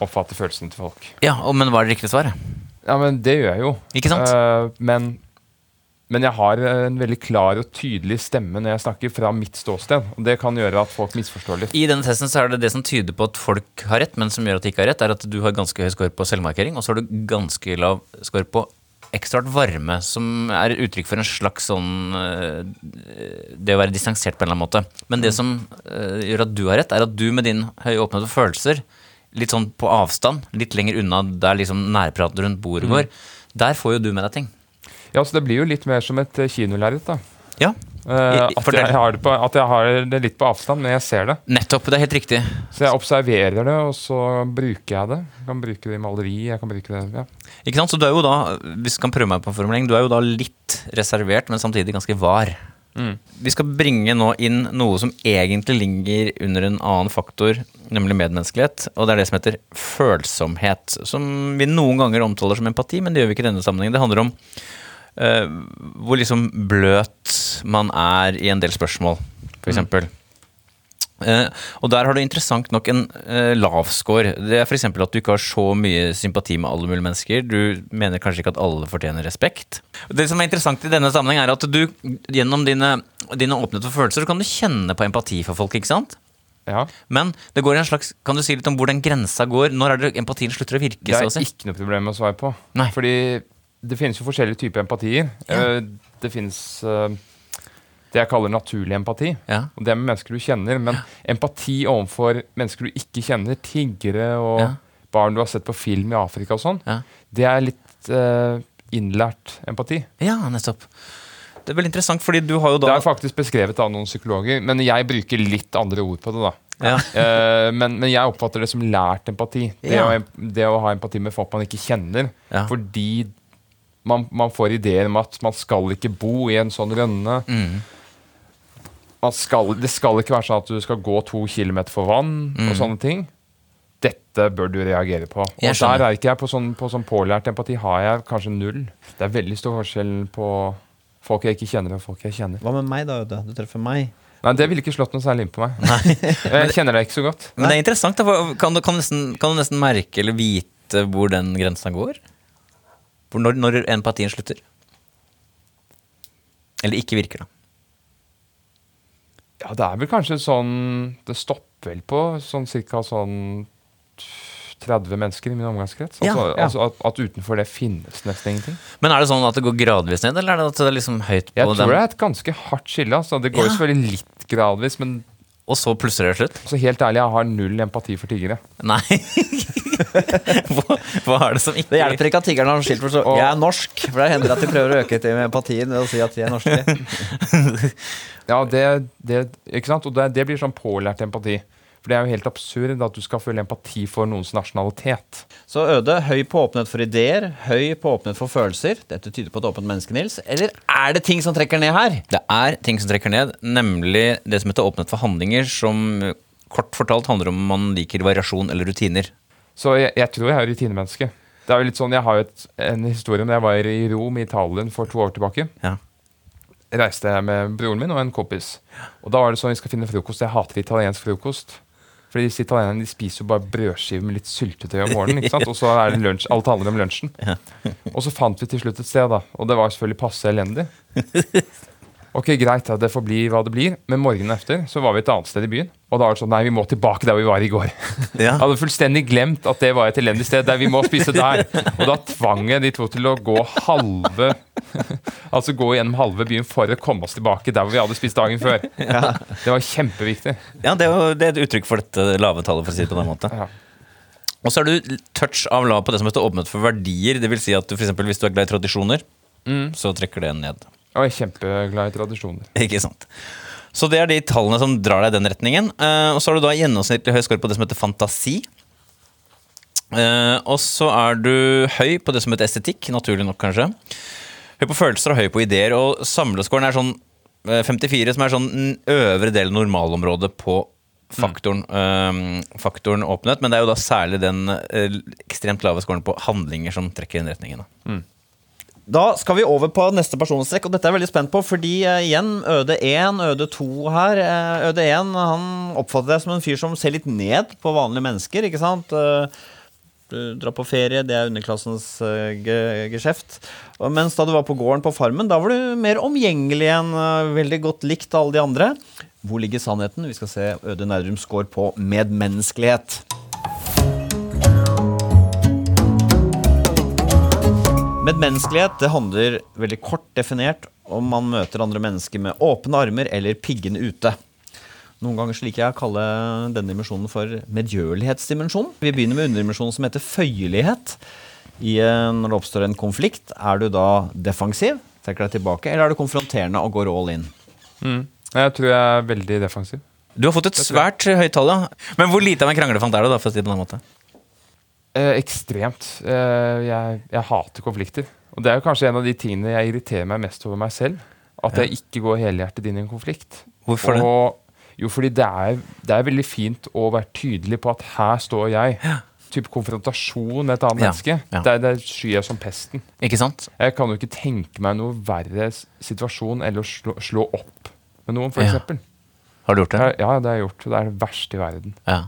oppfatter følelsene til folk. Ja, og, Men er det riktige svaret? Ja, men det gjør jeg jo. Ikke sant? Uh, men, men jeg har en veldig klar og tydelig stemme når jeg snakker fra mitt ståsted. Og det kan gjøre at folk misforstår litt. I denne testen så er det det som tyder på at folk har rett, men som gjør at de ikke har rett, er at du har ganske høy score på selvmarkering, og så har du ganske lav score på ekstraart varme, som er uttrykk for en slags sånn eh, Det å være distansert på en eller annen måte. Men det som eh, gjør at du har rett, er at du med din høye åpenhet for følelser, litt sånn på avstand, litt lenger unna der liksom nærpraten rundt bordet går, der får jo du med deg ting. Ja, så Det blir jo litt mer som et eh, kinolerret. da. Ja, Uh, at, jeg har det på, at jeg har det litt på avstand, men jeg ser det. nettopp. Det er helt riktig. Så jeg observerer det, og så bruker jeg det. Jeg kan bruke det i maleri. jeg kan bruke det, ja. Ikke sant? Så du er jo da, hvis jeg kan prøve meg på en formulering, du er jo da litt reservert, men samtidig ganske var. Mm. Vi skal bringe nå inn noe som egentlig ligger under en annen faktor, nemlig medmenneskelighet, og det er det som heter følsomhet, som vi noen ganger omtaler som empati, men det gjør vi ikke i denne sammenhengen. Det handler om uh, hvor liksom bløt man er i en del spørsmål, for eksempel. Eh, og der har du interessant nok en uh, lav score. Det er f.eks. at du ikke har så mye sympati med alle mulige mennesker. Du mener kanskje ikke at alle fortjener respekt. Det som er interessant i denne sammenheng, er at du gjennom dine, dine åpenhet for følelser, så kan du kjenne på empati for folk. ikke sant? ja. Men det går en slags, kan du si litt om hvor den grensa går? Når er det empatien slutter å virke? Det er si? ikke noe problem å svare på. Nei. Fordi det finnes jo forskjellige typer empatier. Ja. Uh, Det finnes det jeg kaller naturlig empati. Ja. Og det er med mennesker du kjenner. Men empati overfor mennesker du ikke kjenner, tiggere og Ja. barn du har sett på film i Afrika og sånn, Ja. det er litt eh, innlært empati. ja, nettopp. Det er veldig interessant, fordi du har jo da Det er faktisk beskrevet av noen psykologer, men jeg bruker litt andre ord på det. da. ja. uh, men, men jeg oppfatter det som lært empati. Det, Ja. å, det å ha empati med folk man ikke kjenner. Ja. Fordi man, man får ideer om at man skal ikke bo i en sånn rønne. Mm. Man skal, det skal ikke være sånn at du skal gå to kilometer for vann og sånne ting. Dette bør du reagere på. Og Mm. Der er ikke jeg på sånn, på sånn pålært empati. Har jeg kanskje null. Det er veldig stor forskjell på folk jeg ikke kjenner, og folk jeg kjenner. Hva med meg, da? Øde? Du treffer meg. Nei, Det ville ikke slått noe særlig inn på meg. jeg kjenner deg ikke så godt. Men det er interessant. Da. for Kan du, kan, du nesten, kan du nesten merke eller vite hvor den grensa går? Hvor, når, når empatien slutter? Eller ikke virker, da. Ja, det er vel kanskje sånn Det stopper vel på sånn cirka sånn 30 mennesker i min omgangskrets. Altså, ja. altså at, at utenfor det finnes nesten ingenting. Men er det sånn at det går gradvis ned, eller er det at det er liksom høyt på dem? Jeg tror dem? det er et ganske hardt skille. Altså. Det går jo Ja. selvfølgelig litt gradvis, men Og så plusser det slutt? så helt ærlig, jeg har null empati for tiggere. Nei. hva, hva er det som ikke Det hjelper ikke at tiggerne har skilt for så Jeg er norsk. For det hender at de prøver å øke til empatien ved å si at de er norske. Ja, det, det, ikke sant? Og det, det blir sånn pålært empati. For det er jo helt absurd at du skal føle empati for noens nasjonalitet. Så Øde, høy på åpenhet for ideer, høy på åpenhet for følelser. Dette tyder på et åpent menneske, Nils. Eller er det ting som trekker ned her? Det er ting som trekker ned, nemlig det som heter åpenhet for handlinger, som kort fortalt handler om man liker variasjon eller rutiner. Så jeg, jeg tror jeg er rutinemenneske. Det er jo litt sånn, Jeg har jo en historie om da jeg var i Rom i Italien for to år tilbake. Ja. reiste jeg med broren min og en kompis. Og da var det sånn vi skal finne frokost. Jeg hater italiensk frokost. For disse italienerne de spiser jo bare brødskiver med litt syltetøy om morgenen. ikke sant? Og så er det lunsj. Alt handler om lunsjen. Og så fant vi til slutt et sted, da. Og det var selvfølgelig passe elendig. Ok, greit, det får bli hva det blir. Men morgenen etter så var vi et annet sted i byen. Og da var det sånn, nei, vi må tilbake der vi var i går. Ja. Jeg hadde fullstendig glemt at det var et elendig sted. Der vi må spise der. Og da tvang jeg de to til å gå halve Altså gå gjennom halve byen for å komme oss tilbake der hvor vi hadde spist dagen før. Det var kjempeviktig. Ja, det er jo det er et uttrykk for dette lave tallet, for å si det på den måten. Ja. Og så er du touch av lav på det som heter åpnet for verdier. Det vil si at du, for eksempel, hvis du er glad i tradisjoner, så trekker det ned. Og jeg er kjempeglad i tradisjoner. Ikke sant? Så det er de tallene som drar deg i den retningen. Eh, og så har du da gjennomsnittlig høy score på det som heter fantasi. Eh, og så er du høy på det som heter estetikk, naturlig nok kanskje. Høy på følelser og høy på ideer. Og samlescoren er sånn eh, 54, som er sånn øvre del av normalområdet på faktoren, eh, faktoren åpenhet. Men det er jo da særlig den øh, ekstremt lave scoren på handlinger som trekker i den retningen. Da. Da skal vi over på neste personstrekk, og dette er jeg veldig spent på. Fordi uh, igjen, Øde 1, Øde 2 her. Uh, øde 1 han oppfatter deg som en fyr som ser litt ned på vanlige mennesker. ikke sant? Uh, du drar på ferie, det er underklassens ge- geskjeft. Mens da du var på gården på Farmen, da var du mer omgjengelig enn veldig godt likt av alle de andre. Hvor ligger sannheten? Vi skal se Øde Nerdrums score på medmenneskelighet. Medmenneskelighet det handler veldig kort definert om man møter andre mennesker med åpne armer eller piggene ute. Noen ganger liker jeg å kalle denne dimensjonen for medgjørlighetsdimensjonen. Vi begynner med underdimensjonen som heter føyelighet. I, eh, når det oppstår en konflikt, er du da defensiv, trekker deg tilbake, eller er du konfronterende og går all in? Jeg tror jeg er veldig defensiv. Du har fått et svært høyt tall, ja. Men hvor lite av en kranglefant er du, da, for å si det på den måten? Eh, ekstremt. Eh, jeg, jeg hater konflikter. Og det er jo kanskje en av de tingene jeg irriterer meg mest over meg selv. At jeg ikke går helhjertet inn i en konflikt. Hvorfor det? Og, jo, fordi det er, det er veldig fint å være tydelig på at her står jeg. Type konfrontasjon med et annet Ja, menneske. ja. Der, der skyr jeg som pesten. Ikke sant? Jeg kan jo ikke tenke meg noe verre situasjon eller å slå, slå opp med noen, for Ja. Har du gjort det? Ja, det har jeg gjort. Det er det verste i verden. Ja.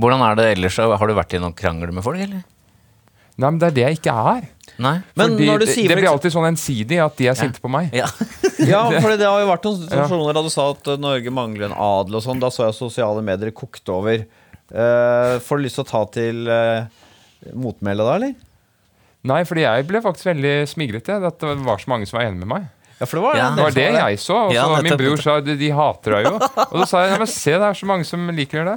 Hvordan er det ellers? Har du vært i noen krangler med folk, eller? Nei, men det er det jeg ikke er. Nei? Men Fordi når du det, sier det blir alltid sånn ensidig at de er sinte på meg. Ja. Ja, for det har jo vært noen situasjoner da du sa at eh, Norge mangler en adel og sånn. Da så jeg sosiale medier kokte over. Uh, får du lyst til å ta til uh, motmæle da, eller? Nei, fordi jeg ble faktisk veldig smigret. Ja, At det var så mange som var enig med meg. Ja, for det var Ja. Det var det jeg så. Og så Ja, min bror sa de, de hater deg jo. Og så sa jeg ja, men se, det er så mange som liker det.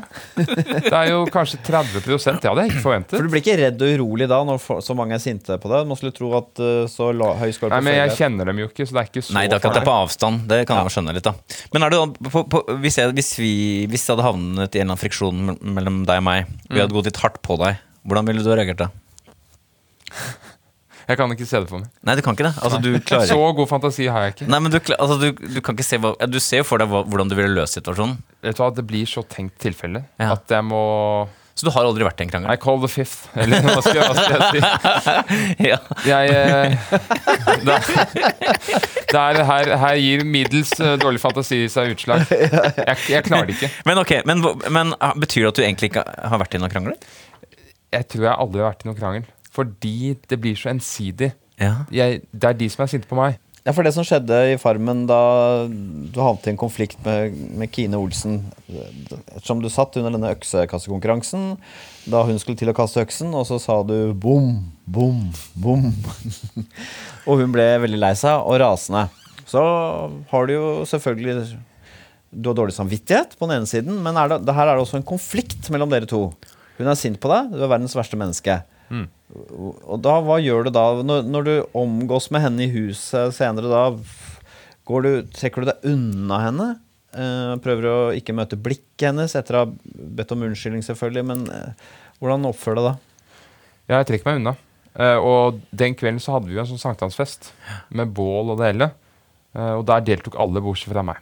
Det er jo kanskje 30% Det hadde jeg ikke forventet. For du blir ikke redd og urolig da når for, så mange er sinte på deg? Man skulle tro at eh, så la, høy score Nei, men jeg kjenner dem jo ikke, så det er ikke så Nei, det er akkurat det på avstand. Det kan jeg jo skjønne litt, da. Men er det da, på, på, hvis, jeg, hvis, vi, hvis det hadde havnet i en eller annen friksjon mellom deg og meg, vi hadde gått litt hardt på deg, hvordan ville du ha reagert da? Jeg kan ikke se det for meg. Nei, du kan ikke det. Altså, du klarer Så god fantasi har jeg ikke. Nei, men du, altså, du, du kan ikke se hva, Du ser jo for deg hva, hvordan du ville løst situasjonen. Vet du hva, Det blir så tenkt tilfelle Ja. at jeg må Så du har aldri vært i en krangel? I call the fifth. Eller hva skal, hva skal jeg si? Ja. Jeg eh, det, det er, her, her gir middels eh, dårlig fantasi seg utslag. Jeg, jeg klarer det ikke. Men ok, men, men ah, betyr det at du egentlig ikke har vært i noen krangler? Jeg tror jeg aldri har vært i noen krangel. Fordi det blir så ensidig. Ja. Jeg, det er de som er sinte på meg. Ja, for det som skjedde i Farmen da du havnet i en konflikt med, med Kine Olsen Ettersom du satt under denne øksekassekonkurransen da hun skulle til å kaste øksen, og så sa du bom, bom, bom. og hun ble veldig lei seg og rasende. Så har du jo selvfølgelig Du har dårlig samvittighet på den ene siden, men er det, det her er det også en konflikt mellom dere to. Hun er sint på deg, du er verdens verste menneske. Og da, hva gjør du da? Når, når du omgås med henne i huset senere, da går du, trekker du deg unna henne? Eh, prøver å ikke møte blikket hennes etter å ha bedt om unnskyldning, selvfølgelig. Men eh, hvordan oppfører du deg da? Ja, Jeg trekker meg unna. Eh, og den kvelden så hadde vi jo en sånn sankthansfest med bål og det hele. Eh, og der deltok alle bortsett fra meg.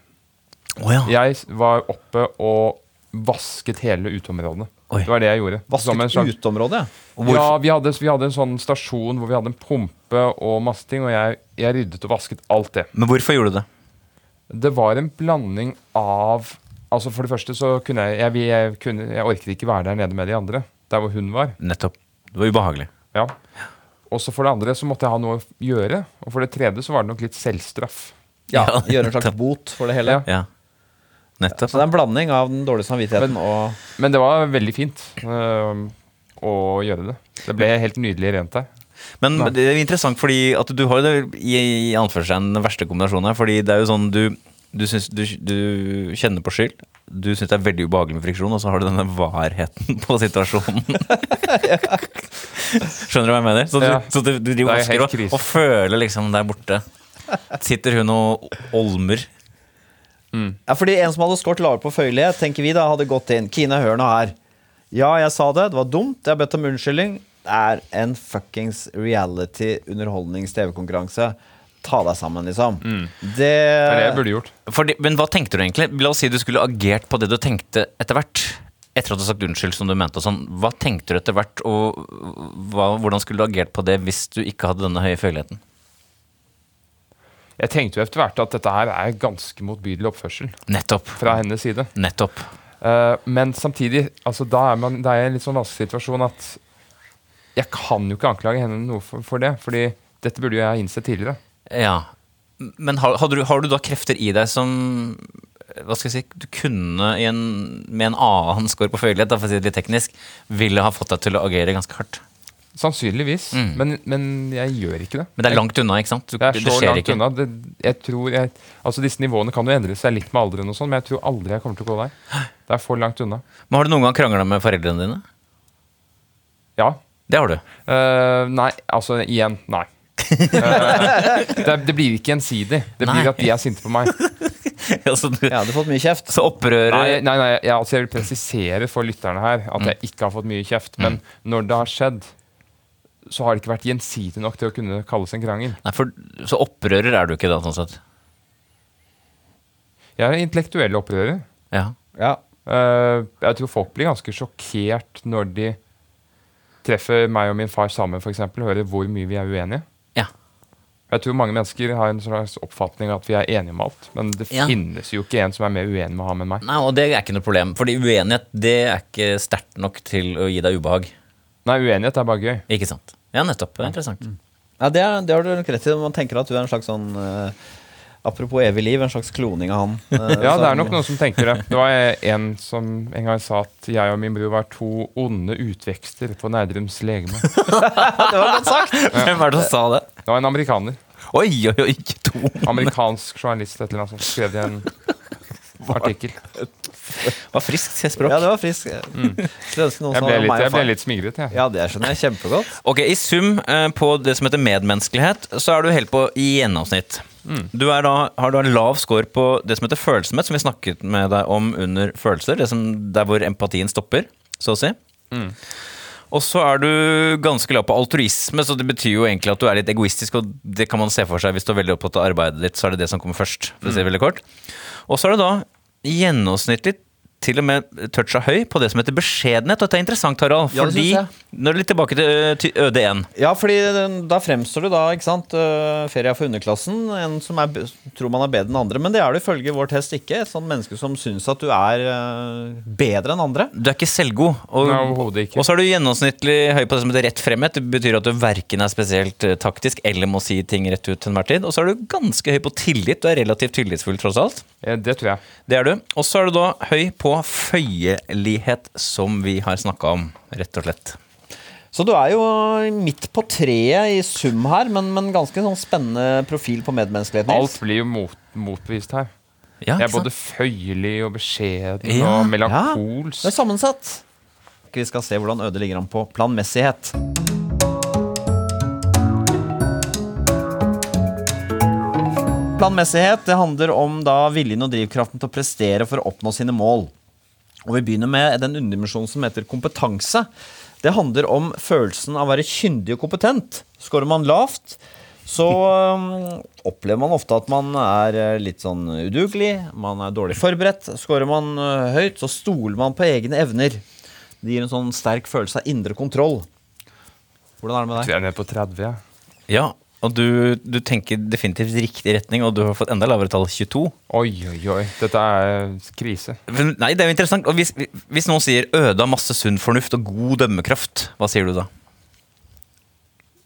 Oh, ja. Jeg var oppe og vasket hele uteområdet. Oi. Det var det jeg gjorde. Vasket uteområdet? Ja. Vi hadde, vi hadde en sånn stasjon hvor vi hadde en pumpe og masse ting, og jeg, jeg ryddet og vasket alt det. Men hvorfor gjorde du det? Det var en blanding av Altså For det første så kunne jeg Jeg, jeg, kunne, jeg orket ikke være der nede med de andre. Der hvor hun var. Nettopp. Det var ubehagelig. Ja. Og så for det andre så måtte jeg ha noe å gjøre. Og for det tredje så var det nok litt selvstraff. Ja, Ja, Gjøre en slags bot for det hele? Ja. Ja. Nettopp. Så det er en blanding av den dårlige samvittigheten og Men det var veldig fint øh, å gjøre det. Det ble helt nydelig rent der. Men det er interessant fordi at du har jo det i, i anførselstegn den verste kombinasjonen her. Fordi det er jo sånn du Du, syns, du, du kjenner på skyld. Du syns det er veldig ubehagelig med friksjon, og så har du denne varheten på situasjonen. Skjønner du hva jeg mener? Så du, Ja. så du, du driver er og og føler liksom der borte. Sitter hun og olmer. Ja, fordi En som hadde skåret lavere på føyelighet, tenker vi da, hadde gått inn. Kine, hør nå her. Ja, jeg sa det. Det var dumt. Jeg har bedt om unnskyldning. Det er en fuckings reality-underholdnings-TV-konkurranse. Ta deg sammen, liksom. Det, Det er det jeg burde gjort. Fordi, men hva tenkte du egentlig? La oss si du skulle agert på det du tenkte etter hvert. Etter at du har sagt unnskyld som du mente og sånn. Hva tenkte du etter hvert, og hva, hvordan skulle du agert på det hvis du ikke hadde denne høye føleligheten? Jeg tenkte jo etter hvert at dette her er ganske motbydelig oppførsel Nettopp. fra hennes side. Nettopp. Uh, men samtidig, altså, da er man, det er en litt sånn vanskelig situasjon at jeg kan jo ikke anklage henne noe for, for det. fordi dette burde jo jeg innsett tidligere. Ja. Men har, har, du, har du da krefter i deg som hva skal jeg si, du kunne i en, med en annen skår på føyelighet, da, for å si det litt teknisk, ville ha fått deg til å agere ganske hardt? Sannsynligvis. Mm. Men, men jeg gjør ikke det. Men det er langt unna, ikke sant? Du, Det er så skjer langt ikke. unna. Det, jeg tror jeg, altså Disse nivåene kan jo endre seg litt med alderen, og sånn, men jeg tror aldri jeg kommer til å gå der. Det er for langt unna. Men har du noen gang krangla med foreldrene dine? Ja. Det har du. Uh, nei, altså igjen, nei. uh, det, det blir ikke gjensidig. Det Nei. blir at de er sinte på meg. altså, du, jeg hadde fått mye kjeft. Så opprøret Nei, nei, nei jeg, altså jeg vil presisere for lytterne her at jeg ikke har fått mye kjeft. Men når det har skjedd, så har det ikke vært gjensidig nok til å kunne kalles en krangel. Nei, for, Så opprører er du ikke da, sånn sett? Jeg er intellektuell opprører. Ja. Ja. Uh, jeg tror folk blir ganske sjokkert når de treffer meg og min far sammen, for eksempel, og hører hvor mye vi er uenige. ja. Jeg tror mange mennesker har en slags oppfatning av at vi er enige om alt, men det Ja. finnes jo ikke en som er mer uenig med ham enn meg. Nei, og det er ikke noe problem. Fordi uenighet det er ikke sterkt nok til å gi deg ubehag. Nei, uenighet er bare gøy. Ikke sant? Ja, nettopp. Det er interessant. Ja, det, er, det har du nok rett i. Man tenker at du er en slags sånn uh, Apropos evig liv, en slags kloning av han. Uh, Ja, det er nok noen som tenker det. Det var en som en gang sa at jeg og min bror var to onde utvekster på Nerdrums legeme. Det var godt sagt! Hvem er det som sa det? Det var en amerikaner. Oi, oi, oi, ikke to. Amerikansk journalist et eller annet som skrev i en artikkel. Det var friskt språk. Ja, det var frisk. Mm. noen Jeg ble litt, jeg ble litt smigret, jeg. Ja, det skjønner jeg kjempegodt. Ok, I sum eh, på det som heter medmenneskelighet, så er du helt på i gjennomsnitt. Du er da, har da lav score på det som heter følsomhet, som vi snakket med deg om under følelser. Det som, der hvor empatien stopper, så å si. Og så er du ganske lav på altruisme, så det betyr jo egentlig at du er litt egoistisk. Og det kan man se for seg hvis du er veldig opptatt av arbeidet ditt, så er det det som kommer først. For å si det veldig kort. Og så er det da gjennomsnittlig til og med toucha høy på det som heter beskjedenhet. Og dette er interessant, Harald. Ja, fordi. Nå er det litt tilbake til til ØD1. Ja, fordi da fremstår du da, ikke sant, feria for underklassen, en som er, tror man er bedre enn andre, men det er du ifølge vår test ikke. Et sånt menneske som syns at du er øh, bedre enn andre. Du er ikke selvgod. Og, Nei, ikke. og så er du gjennomsnittlig høy på det som heter rett fremhet. Det betyr at du verken er spesielt eh, taktisk eller må si ting rett ut til enhver tid. Og så er du ganske høy på tillit. Du er relativt tillitsfull, tross alt. Eh, Det tror jeg. Det er du. Og så er du da høy på føyelighet, som vi har snakka om, rett og slett. Så du er jo midt på treet i sum her, men, men ganske sånn spennende profil på medmenneskelighet. Alt blir jo mot, motbevist her. Ja, Jeg er både føyelig og beskjeden Ja, og Ja, det er sammensatt. Vi skal se hvordan Øde ligger an på planmessighet. Planmessighet det handler om da viljen og drivkraften til å prestere for å oppnå sine mål. Og Vi begynner med den underdimensjonen som heter kompetanse. Det handler om følelsen av å være kyndig og kompetent. Skårer man lavt, så øhm, opplever man ofte at man er øh, litt sånn udugelig, man er dårlig forberedt. Skårer man øh, høyt, så stoler man på egne evner. Det gir en sånn sterk følelse av indre kontroll. Hvordan er det med Jeg deg? tror jeg er nede på 30. jeg. Ja, og du, du tenker definitivt riktig retning, og du har fått enda lavere tall, 22. Oi, oi, oi. Dette er krise. Men Nei, det er jo interessant. Og hvis, hvis noen sier Øde av masse sunn fornuft og god dømmekraft, hva sier du da?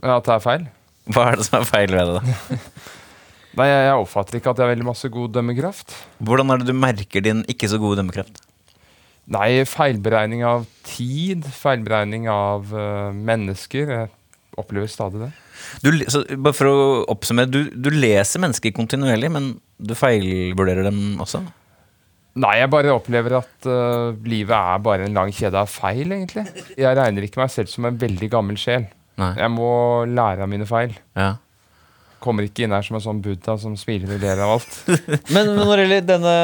At det er feil? Hva er det som er feil ved det? da? Nei, jeg, jeg oppfatter ikke at jeg har veldig masse god dømmekraft. Hvordan er det du merker din ikke så gode dømmekraft? Nei, feilberegning av tid, feilberegning av uh, mennesker. Jeg opplever stadig det. Du, så, bare for å oppsummere, du, du leser mennesker kontinuerlig, men du feilvurderer dem også? Nei, jeg bare opplever at uh, livet er bare en lang kjede av feil, egentlig. Jeg regner ikke meg selv som en veldig gammel sjel. Nei. Jeg må lære av mine feil. Ja. Kommer ikke inn her som en sånn buddha som smiler og ler av alt. Men men når det gjelder denne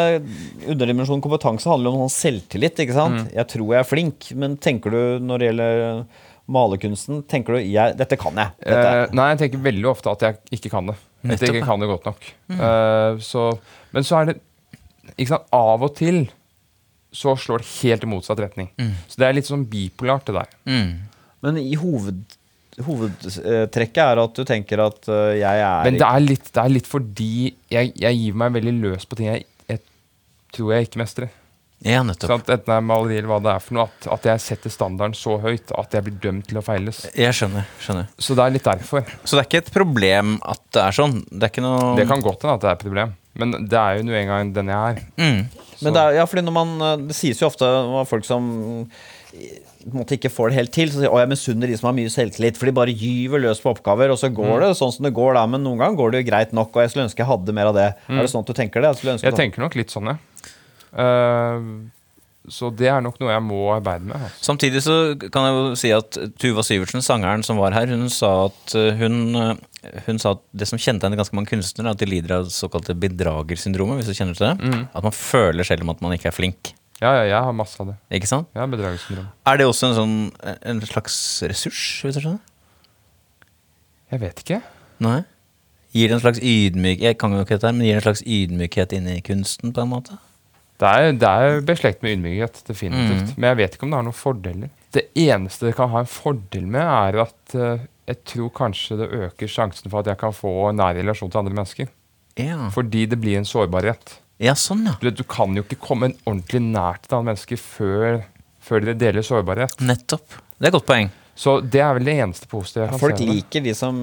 underdimensjonen kompetanse, handler om sånn selvtillit. ikke sant? Jeg tror jeg er flink, men tenker du når det gjelder malerkunsten, tenker du jeg, 'dette kan jeg'? Dette. Eh, nei, jeg tenker veldig ofte at jeg ikke kan det. At jeg ikke kan det godt nok. Eh, så, men så er det ikke sant, Av og til så slår det helt i motsatt retning. Så det er litt sånn bipolart, det der. Mm. Men i hoved, hovedtrekket er at du tenker at øh, jeg er Men det er litt, det er litt fordi jeg, jeg gir meg veldig løs på ting jeg, jeg tror jeg ikke mestrer. Ja, nettopp. Sånn Enten det er maleri eller hva det er for noe. At, at jeg setter standarden så høyt at jeg blir dømt til å feiles. Jeg skjønner. skjønner. Så det er litt derfor. Så det er ikke et problem at det er sånn? Det er ikke noe Det kan godt hende at det er et problem, men det er jo nå engang den jeg er. Men det, er, ja, fordi når man, øh, det sies jo ofte av folk som øh, på en måte ikke får det helt til, så sier å, jeg misunner de som har mye selvtillit, for de bare gyver løs på oppgaver, og så går det sånn som det går da, men noen ganger går det jo greit nok, og jeg skulle ønske jeg hadde mer av det. Er det sånn at du tenker det? Jeg, ønske Jeg tenker nok litt sånn, ja. Eh, så det er nok noe jeg må arbeide med. Altså. Samtidig så kan jeg jo si at Tuva Syvertsen, sangeren som var her, hun sa at uh, hun, uh, hun sa at det som kjennetegner ganske mange kunstnere, er at de lider av såkalte bedragersyndromet, hvis du kjenner til det. At man føler selv om at man ikke er flink. Ja, ja, jeg har masse av det. Ikke sant? Jeg har bedragersyndrom. Er det også en, sånn, en slags ressurs, hvis du skjønner? Jeg vet ikke. Nei? Gir det en slags ydmykhet Jeg kan jo ikke dette her, men gir det en slags ydmykhet inn i kunsten, på en måte? Det er, det er beslekt med ydmykhet, definitivt. Men jeg vet ikke om det har noen fordeler. Det eneste det kan ha en fordel med, er at uh, jeg tror kanskje det øker sjansen for at jeg kan få en nær relasjon til andre mennesker. Ja, Fordi det blir en sårbarhet. ja sånn, ja. Du, du kan jo ikke komme en ordentlig nært et annet menneske før, før dere deler sårbarhet. Nettopp. Det er et godt poeng. Så det er vel det eneste positive jeg kan Folk se. Folk liker de som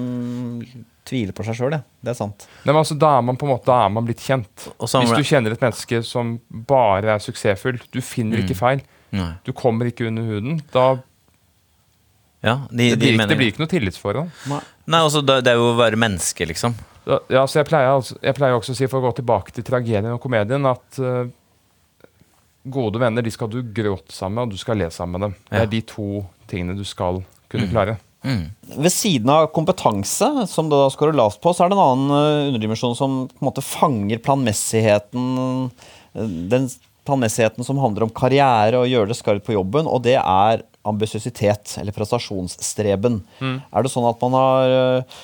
tviler på seg sjøl, det. Er sant. Nei, men altså, da er man på en måte da er man blitt kjent. Hvis du kjenner et menneske som bare er suksessfull, du finner ikke feil, Nei. du kommer ikke under huden, da Ja, de, det blir, ikke, mener- det blir ikke noe tillitsforhold. Nei, altså, det det er jo å være menneske, liksom. Da, ja, så jeg pleier, altså, jeg pleier også å si, for å gå tilbake til tragedien og komedien, at uh, gode venner de skal du gråte sammen med, og du skal le sammen med dem. Det Ja. er de to tingene du skal kunne klare. Ved siden av kompetanse, som det da skårer lavt på, så er det en annen eh, underdimensjon som på en måte fanger planmessigheten. eh, Den planmessigheten som handler om karriere og gjøre det skarpt på jobben, og det er ambisiøsitet, eller prestasjonsstreben. Er det sånn at man har eh,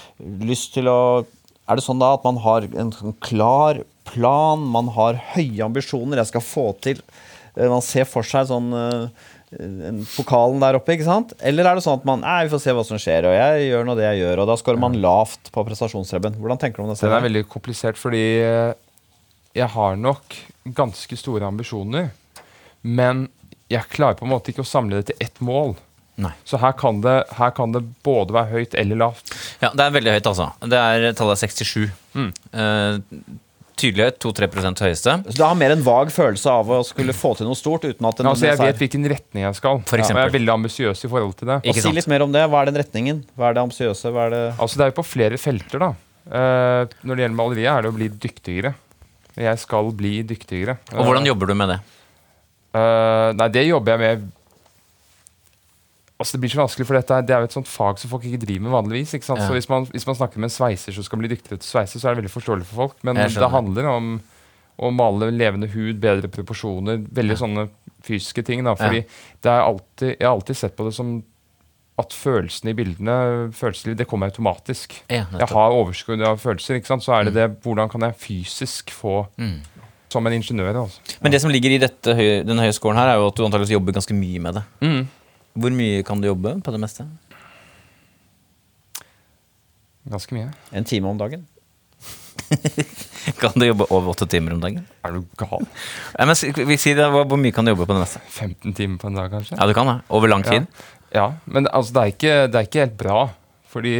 lyst til å Er det sånn da at man har en sånn klar plan, man har høye ambisjoner, jeg skal få til Man ser for seg sånn pokalen der oppe, ikke sant? Eller er det sånn at man Nei, vi får se hva som skjer, og jeg gjør nå det jeg gjør, og da scorer man lavt på prestasjonsrebben. Hvordan tenker du om det? Den er veldig komplisert, fordi eh, jeg har nok ganske store ambisjoner, men jeg klarer på en måte ikke å samle det til ett mål. Nei. Så her kan det, her kan det både være høyt eller lavt. Ja, det er veldig høyt, altså. Det er tallet er 67. Mm. Eh, tydelighet 2-3% høyeste. Så du har mer en vag følelse av å skulle få til noe stort uten at ja, altså, jeg vet hvilken retning jeg skal, For og jeg er veldig ambisiøs i forhold til det. Og Si litt mer om det. Hva er den retningen? Hva er det ambisiøse? Hva er det Altså, det er jo på flere felter, da. Uh, når det gjelder maleriet, er det å bli dyktigere. Jeg skal bli dyktigere. Og hvordan jobber du med det? Uh, nei, det jobber jeg med Altså Det blir så vanskelig, for dette det er jo et sånt fag som folk ikke driver med vanligvis. ikke sant? Ja. Så hvis man, hvis man snakker med en sveiser som skal bli dyktigere til å sveise, så er det veldig forståelig for folk. Men det handler om å male levende hud, bedre proporsjoner, veldig sånne fysiske ting. da, fordi det er alltid, Jeg har alltid sett på det som at følelsene i bildene følelsene, det kommer automatisk. Ja, Jeg har overskudd av følelser. ikke sant? Så er det det hvordan kan jeg fysisk få Mm. Som en ingeniør. altså. Men det som ligger i dette høye, scoren her, er jo at du antakeligvis jobber ganske mye med det. Mm. Hvor mye kan du jobbe på det meste? Ganske mye. En time om dagen? Kan du jobbe over åtte timer om dagen? Er du gal? Ja, men, vi sier det, hvor mye kan du jobbe på det meste? 15 timer på en dag, kanskje? Ja, du kan det. Over lang tid. Ja, men altså, det, er ikke, det er ikke helt bra. Fordi,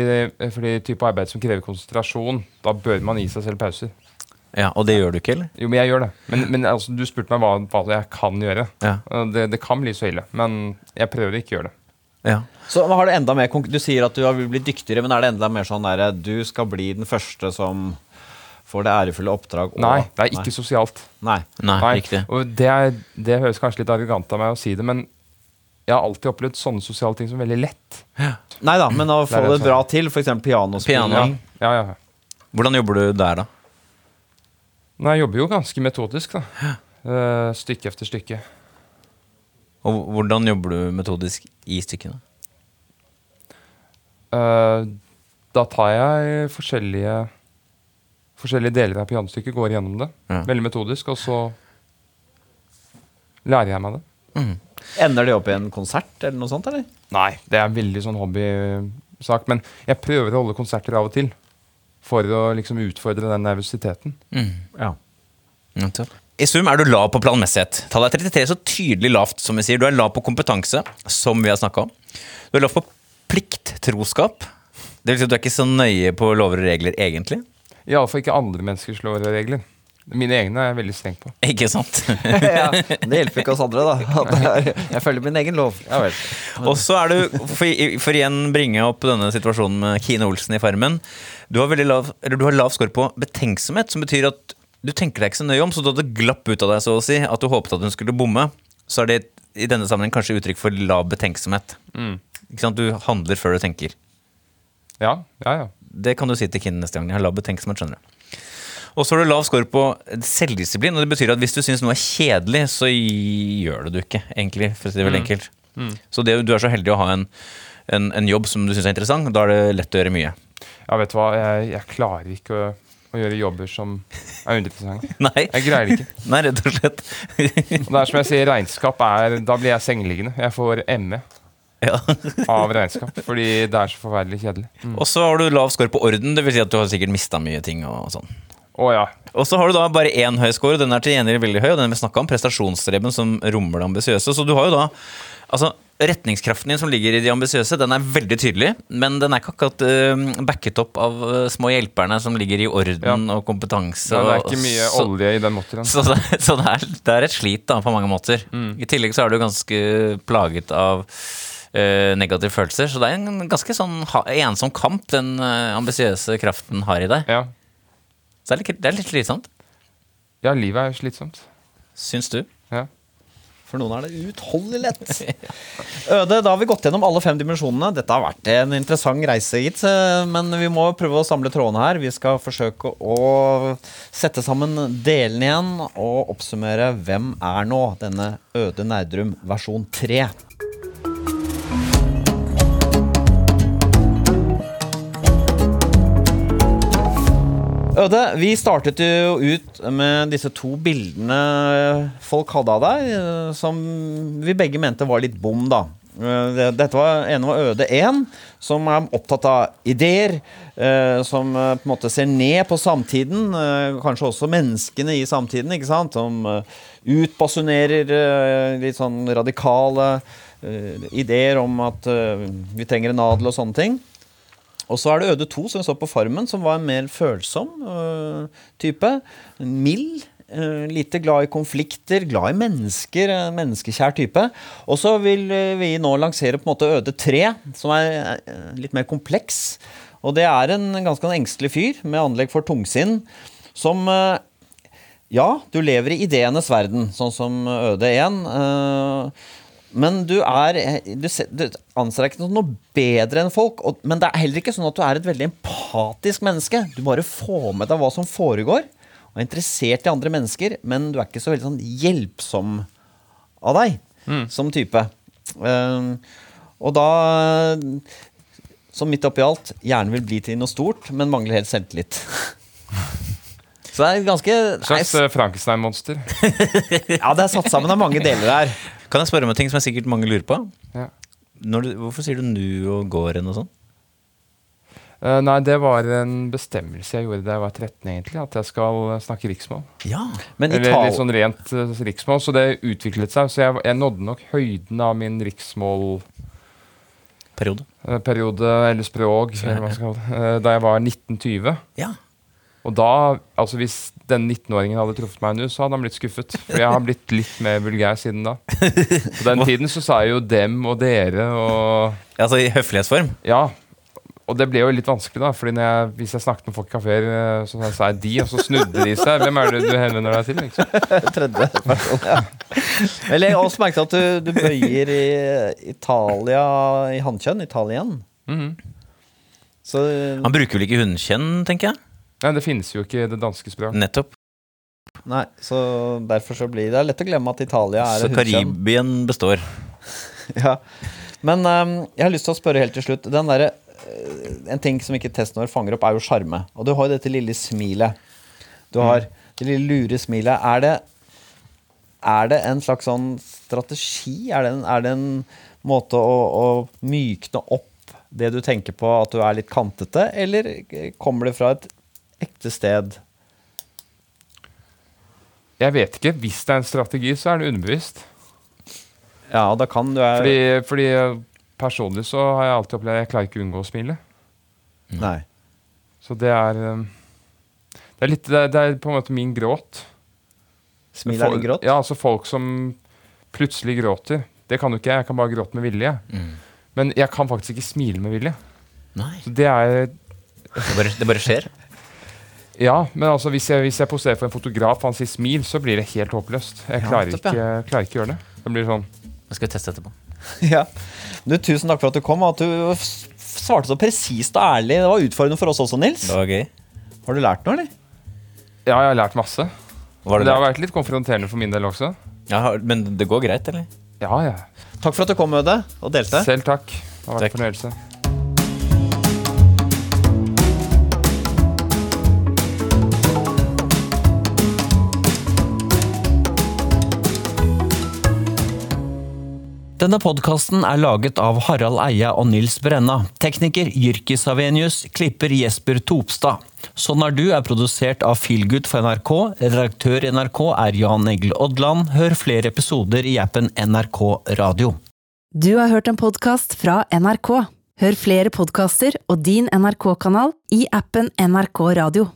fordi type arbeid som krever konsentrasjon, da bør man gi seg selv pauser. Ja, Og det gjør du ikke, eller? Jo, men jeg gjør det. Men, men altså, du spurte meg hva, hva jeg kan gjøre. Ja. Det, det kan bli så ille, men jeg prøver ikke å ikke gjøre det. Ja. Så har du enda mer Du sier at du vil bli dyktigere, men er det enda mer sånn der du skal bli den første som får det ærefulle oppdrag? og- Nei, det er ikke sosialt. Nei. Nei, Nei, riktig. Og det, er, det høres kanskje litt arrogant av meg å si det, men jeg har alltid opplevd sånne sosiale ting som veldig lett. Nei da, men å få Det det bra bra til, f.eks. pianospilling. Piano. Ja, ja, ja. Hvordan jobber du der, da? Nei, jeg jobber jo ganske metodisk, da. Uh, stykke efter stykke. Og hvordan jobber du metodisk i stykkene? Uh, da tar jeg forskjellige Forskjellige deler av pianostykket, går gjennom det. Ja. Veldig metodisk, og så lærer jeg meg det. Ender det opp i en konsert eller noe sånt, eller? Nei, det er en veldig sånn hobbysak. Men jeg prøver å holde konserter av og til. For å liksom utfordre den nervøsiteten. Ja. Nettopp. I sum er du lav på planmessighet. Tallet er 33 så tydelig lavt, som vi sier. Du er lav på kompetanse, som vi har snakka om. Du er lav på plikttroskap. Det vil si at du er ikke så nøye på lover og regler, egentlig. Iallfall ikke andre menneskers lover og regler. Mine egne er jeg veldig streng på. Ikke sant? ja. Det hjelper ikke oss andre, da. At er, jeg følger min egen lov. Ja vel. Og så er du, for, for igjen bringe opp denne situasjonen med Kine Olsen i Farmen. Du har, lav, eller du har lav score på betenksomhet, som betyr at du tenker deg ikke så nøye om, så du hadde glapp ut av deg, så å si, at du håpet at hun skulle bomme. Så er det i denne sammenheng kanskje uttrykk for lav betenksomhet. Ikke sant? Du handler før du tenker. Ja, ja, ja. Det kan du si til Kine neste gang. Jeg har lav betenksomhet, skjønner du. Og så har du lav score på selvdisiplin, og det betyr at hvis du syns noe er kjedelig, så gjør det du ikke, egentlig, for å si det veldig enkelt. Så det, du er så heldig å ha en, en, en jobb som du syns er interessant, da er det lett å gjøre mye. Ja, vet du hva, jeg, jeg klarer ikke å, å gjøre jobber som er uinteressante. Nei, Jeg greier det ikke. Nei rett og slett. Og det er som jeg sier, regnskap er Da blir jeg sengeliggende. Jeg får ME ja. av regnskap fordi det er så forferdelig kjedelig. Og så har du lav score på orden, det vil si at du har sikkert mista mye ting. Og sånn. Å ja. Og så har du da bare én høy score, og den er til gjengjeld veldig høy, og den vi snakka om, prestasjonsstreben som rommer det ambisiøse. Så du har jo da Altså, retningskraften din som ligger i de ambisiøse, den er veldig tydelig, men den er ikke akkurat uh, backet opp av uh, små hjelperne som ligger i orden og kompetanse. Ja, det er og- ikke mye så, olje i den motoren. Så, det, så det, er, det er et slit da, på mange måter. I tillegg så er du ganske plaget av uh, negative følelser. Så det er en ganske sånn ensom kamp den uh, ambisiøse kraften har i deg. Ja. Så det er litt, det er litt slitsomt. ja, livet er slitsomt. Syns du? Ja. For noen er det uutholdelig lett. Øde, da har vi gått gjennom alle fem dimensjonene. Dette har vært en interessant reise, gitt. eh, Men vi må prøve å samle trådene her. Vi skal forsøke å sette sammen delene igjen og oppsummere hvem er nå denne Øde Nerdrum versjon 3. Øde, vi startet jo ut med disse to bildene folk hadde av deg, eh, som vi begge mente var litt bom, da. Eh, Dette var, ene var Øde 1, som er opptatt av ideer, eh, som på en måte ser ned på samtiden, kanskje også menneskene i samtiden, ikke sant? Som utbasunerer litt sånn radikale ideer om at vi trenger en adel og sånne ting. Og så er det Øde 2, som vi så på Farmen, som var en mer følsom uh, type. Mild. Uh, lite glad i konflikter, glad i mennesker. en Menneskekjær type. Og så vil vi nå lansere på en måte Øde 3, som er litt mer kompleks. Og det er en ganske engstelig fyr med anlegg for tungsinn, som ja, du lever i ideenes verden, sånn som Øde 1. men du er Du, du anser deg ikke som noe bedre enn folk. Og, men det er heller ikke sånn at du er et veldig empatisk menneske. Du bare får med deg hva som foregår, og er interessert i andre mennesker, men du er ikke så veldig sånn hjelpsom av deg som type. Eh, og da som midt oppi alt, gjerne vil bli til noe stort, men mangler helt selvtillit. Så det er ganske Slags eh, Frankenstein-monster. Ja, det er satt sammen av mange deler her. Kan jeg spørre om en ting som jeg sikkert mange lurer på? Ja. Du, hvorfor sier du nu og gården og sånn? Uh, nei, det var en bestemmelse jeg gjorde da jeg var 13, egentlig. At jeg skal snakke riksmål. Ja. Men Eller tal... litt sånn rent uh, riksmål. Så det utviklet seg. Så jeg, jeg nådde nok høyden av min riksmål... Periode. Periode, eller språk, eller hva skal kalle det, da jeg var 1920. Ja. Og da, altså hvis den 19-åringen hadde truffet meg nå, så hadde han blitt skuffet. For jeg har blitt litt mer vulgær siden da. På den tiden så sa jeg jo dem og dere og Altså i høflighetsform. Ja. Og det ble jo litt vanskelig, da. Fordi når jeg, hvis jeg snakket med folk i kafeer, eh, så sa jeg de, og så snudde de seg. Hvem er det du henvender deg til? Liksom? Tredje person, ja. Vel, jeg har også merket at du, du bøyer i Italia i hannkjønn. Italien. Mhm. Så Han bruker vel ikke hunnkjønn, tenker jeg? Nei, det finnes jo ikke i det danske språk. Nettopp. Nei, så derfor så blir det lett å glemme at Italia er Så. Karibien består. Ja. Men um, jeg har lyst til å spørre helt til slutt. Den derre eh, En ting som ikke Testnor fanger opp, er jo sjarme. Og du har jo dette lille smilet. Du har det lille lure smilet. Er det Er det en slags sånn strategi? Er det en, er det en måte å, å mykne opp det du tenker på, at du er litt kantete, eller kommer det fra et ekte sted? Jeg vet ikke. Hvis det er en strategi, så er det underbevisst. Ja, da kan du er, Fordi, fordi eh, personlig så har jeg alltid opplevd at jeg klarer ikke å unngå å smile. Nei. Så det er eh, Det er litt Det er, det er på en måte min gråt. Smil er din gråt? Ja, altså folk som plutselig gråter. Det kan jo ikke jeg. Jeg kan bare gråte med vilje. Mm. Men jeg kan faktisk ikke smile med vilje. Nei. Så det er Det bare, det bare skjer. Ja, men altså hvis jeg, hvis jeg poserer for en fotograf og han sier smil, så blir det helt håpløst. Jeg Ja, klarer, ja. ikke, klarer ikke å gjøre det. Det blir sånn Jeg skal vi teste etterpå. Ja. Du, tusen takk for at du kom, og at du svarte så presist og ærlig. Det var utfordrende for oss også, Nils. Det var gøy. Har du lært noe, eller? Ja, jeg har lært masse. Det det har vært litt konfronterende for min del også. Ja, men det går greit, eller? Ja, ja. Takk for at du kom, Øde, og delte. Selv takk. Det har vært Takk. en fornøyelse. Denne podkasten er laget av Harald Eia og Nils Brenna. Tekniker Jyrki Savenius, klipper Jesper Topstad. Sånn er du er produsert av Feelgood for NRK. Redaktør i NRK er Jan Egil Odland. Hør flere episoder i appen NRK Radio. Du har hørt en podkast fra NRK. Hør flere podkaster og din NRK-kanal i appen NRK Radio.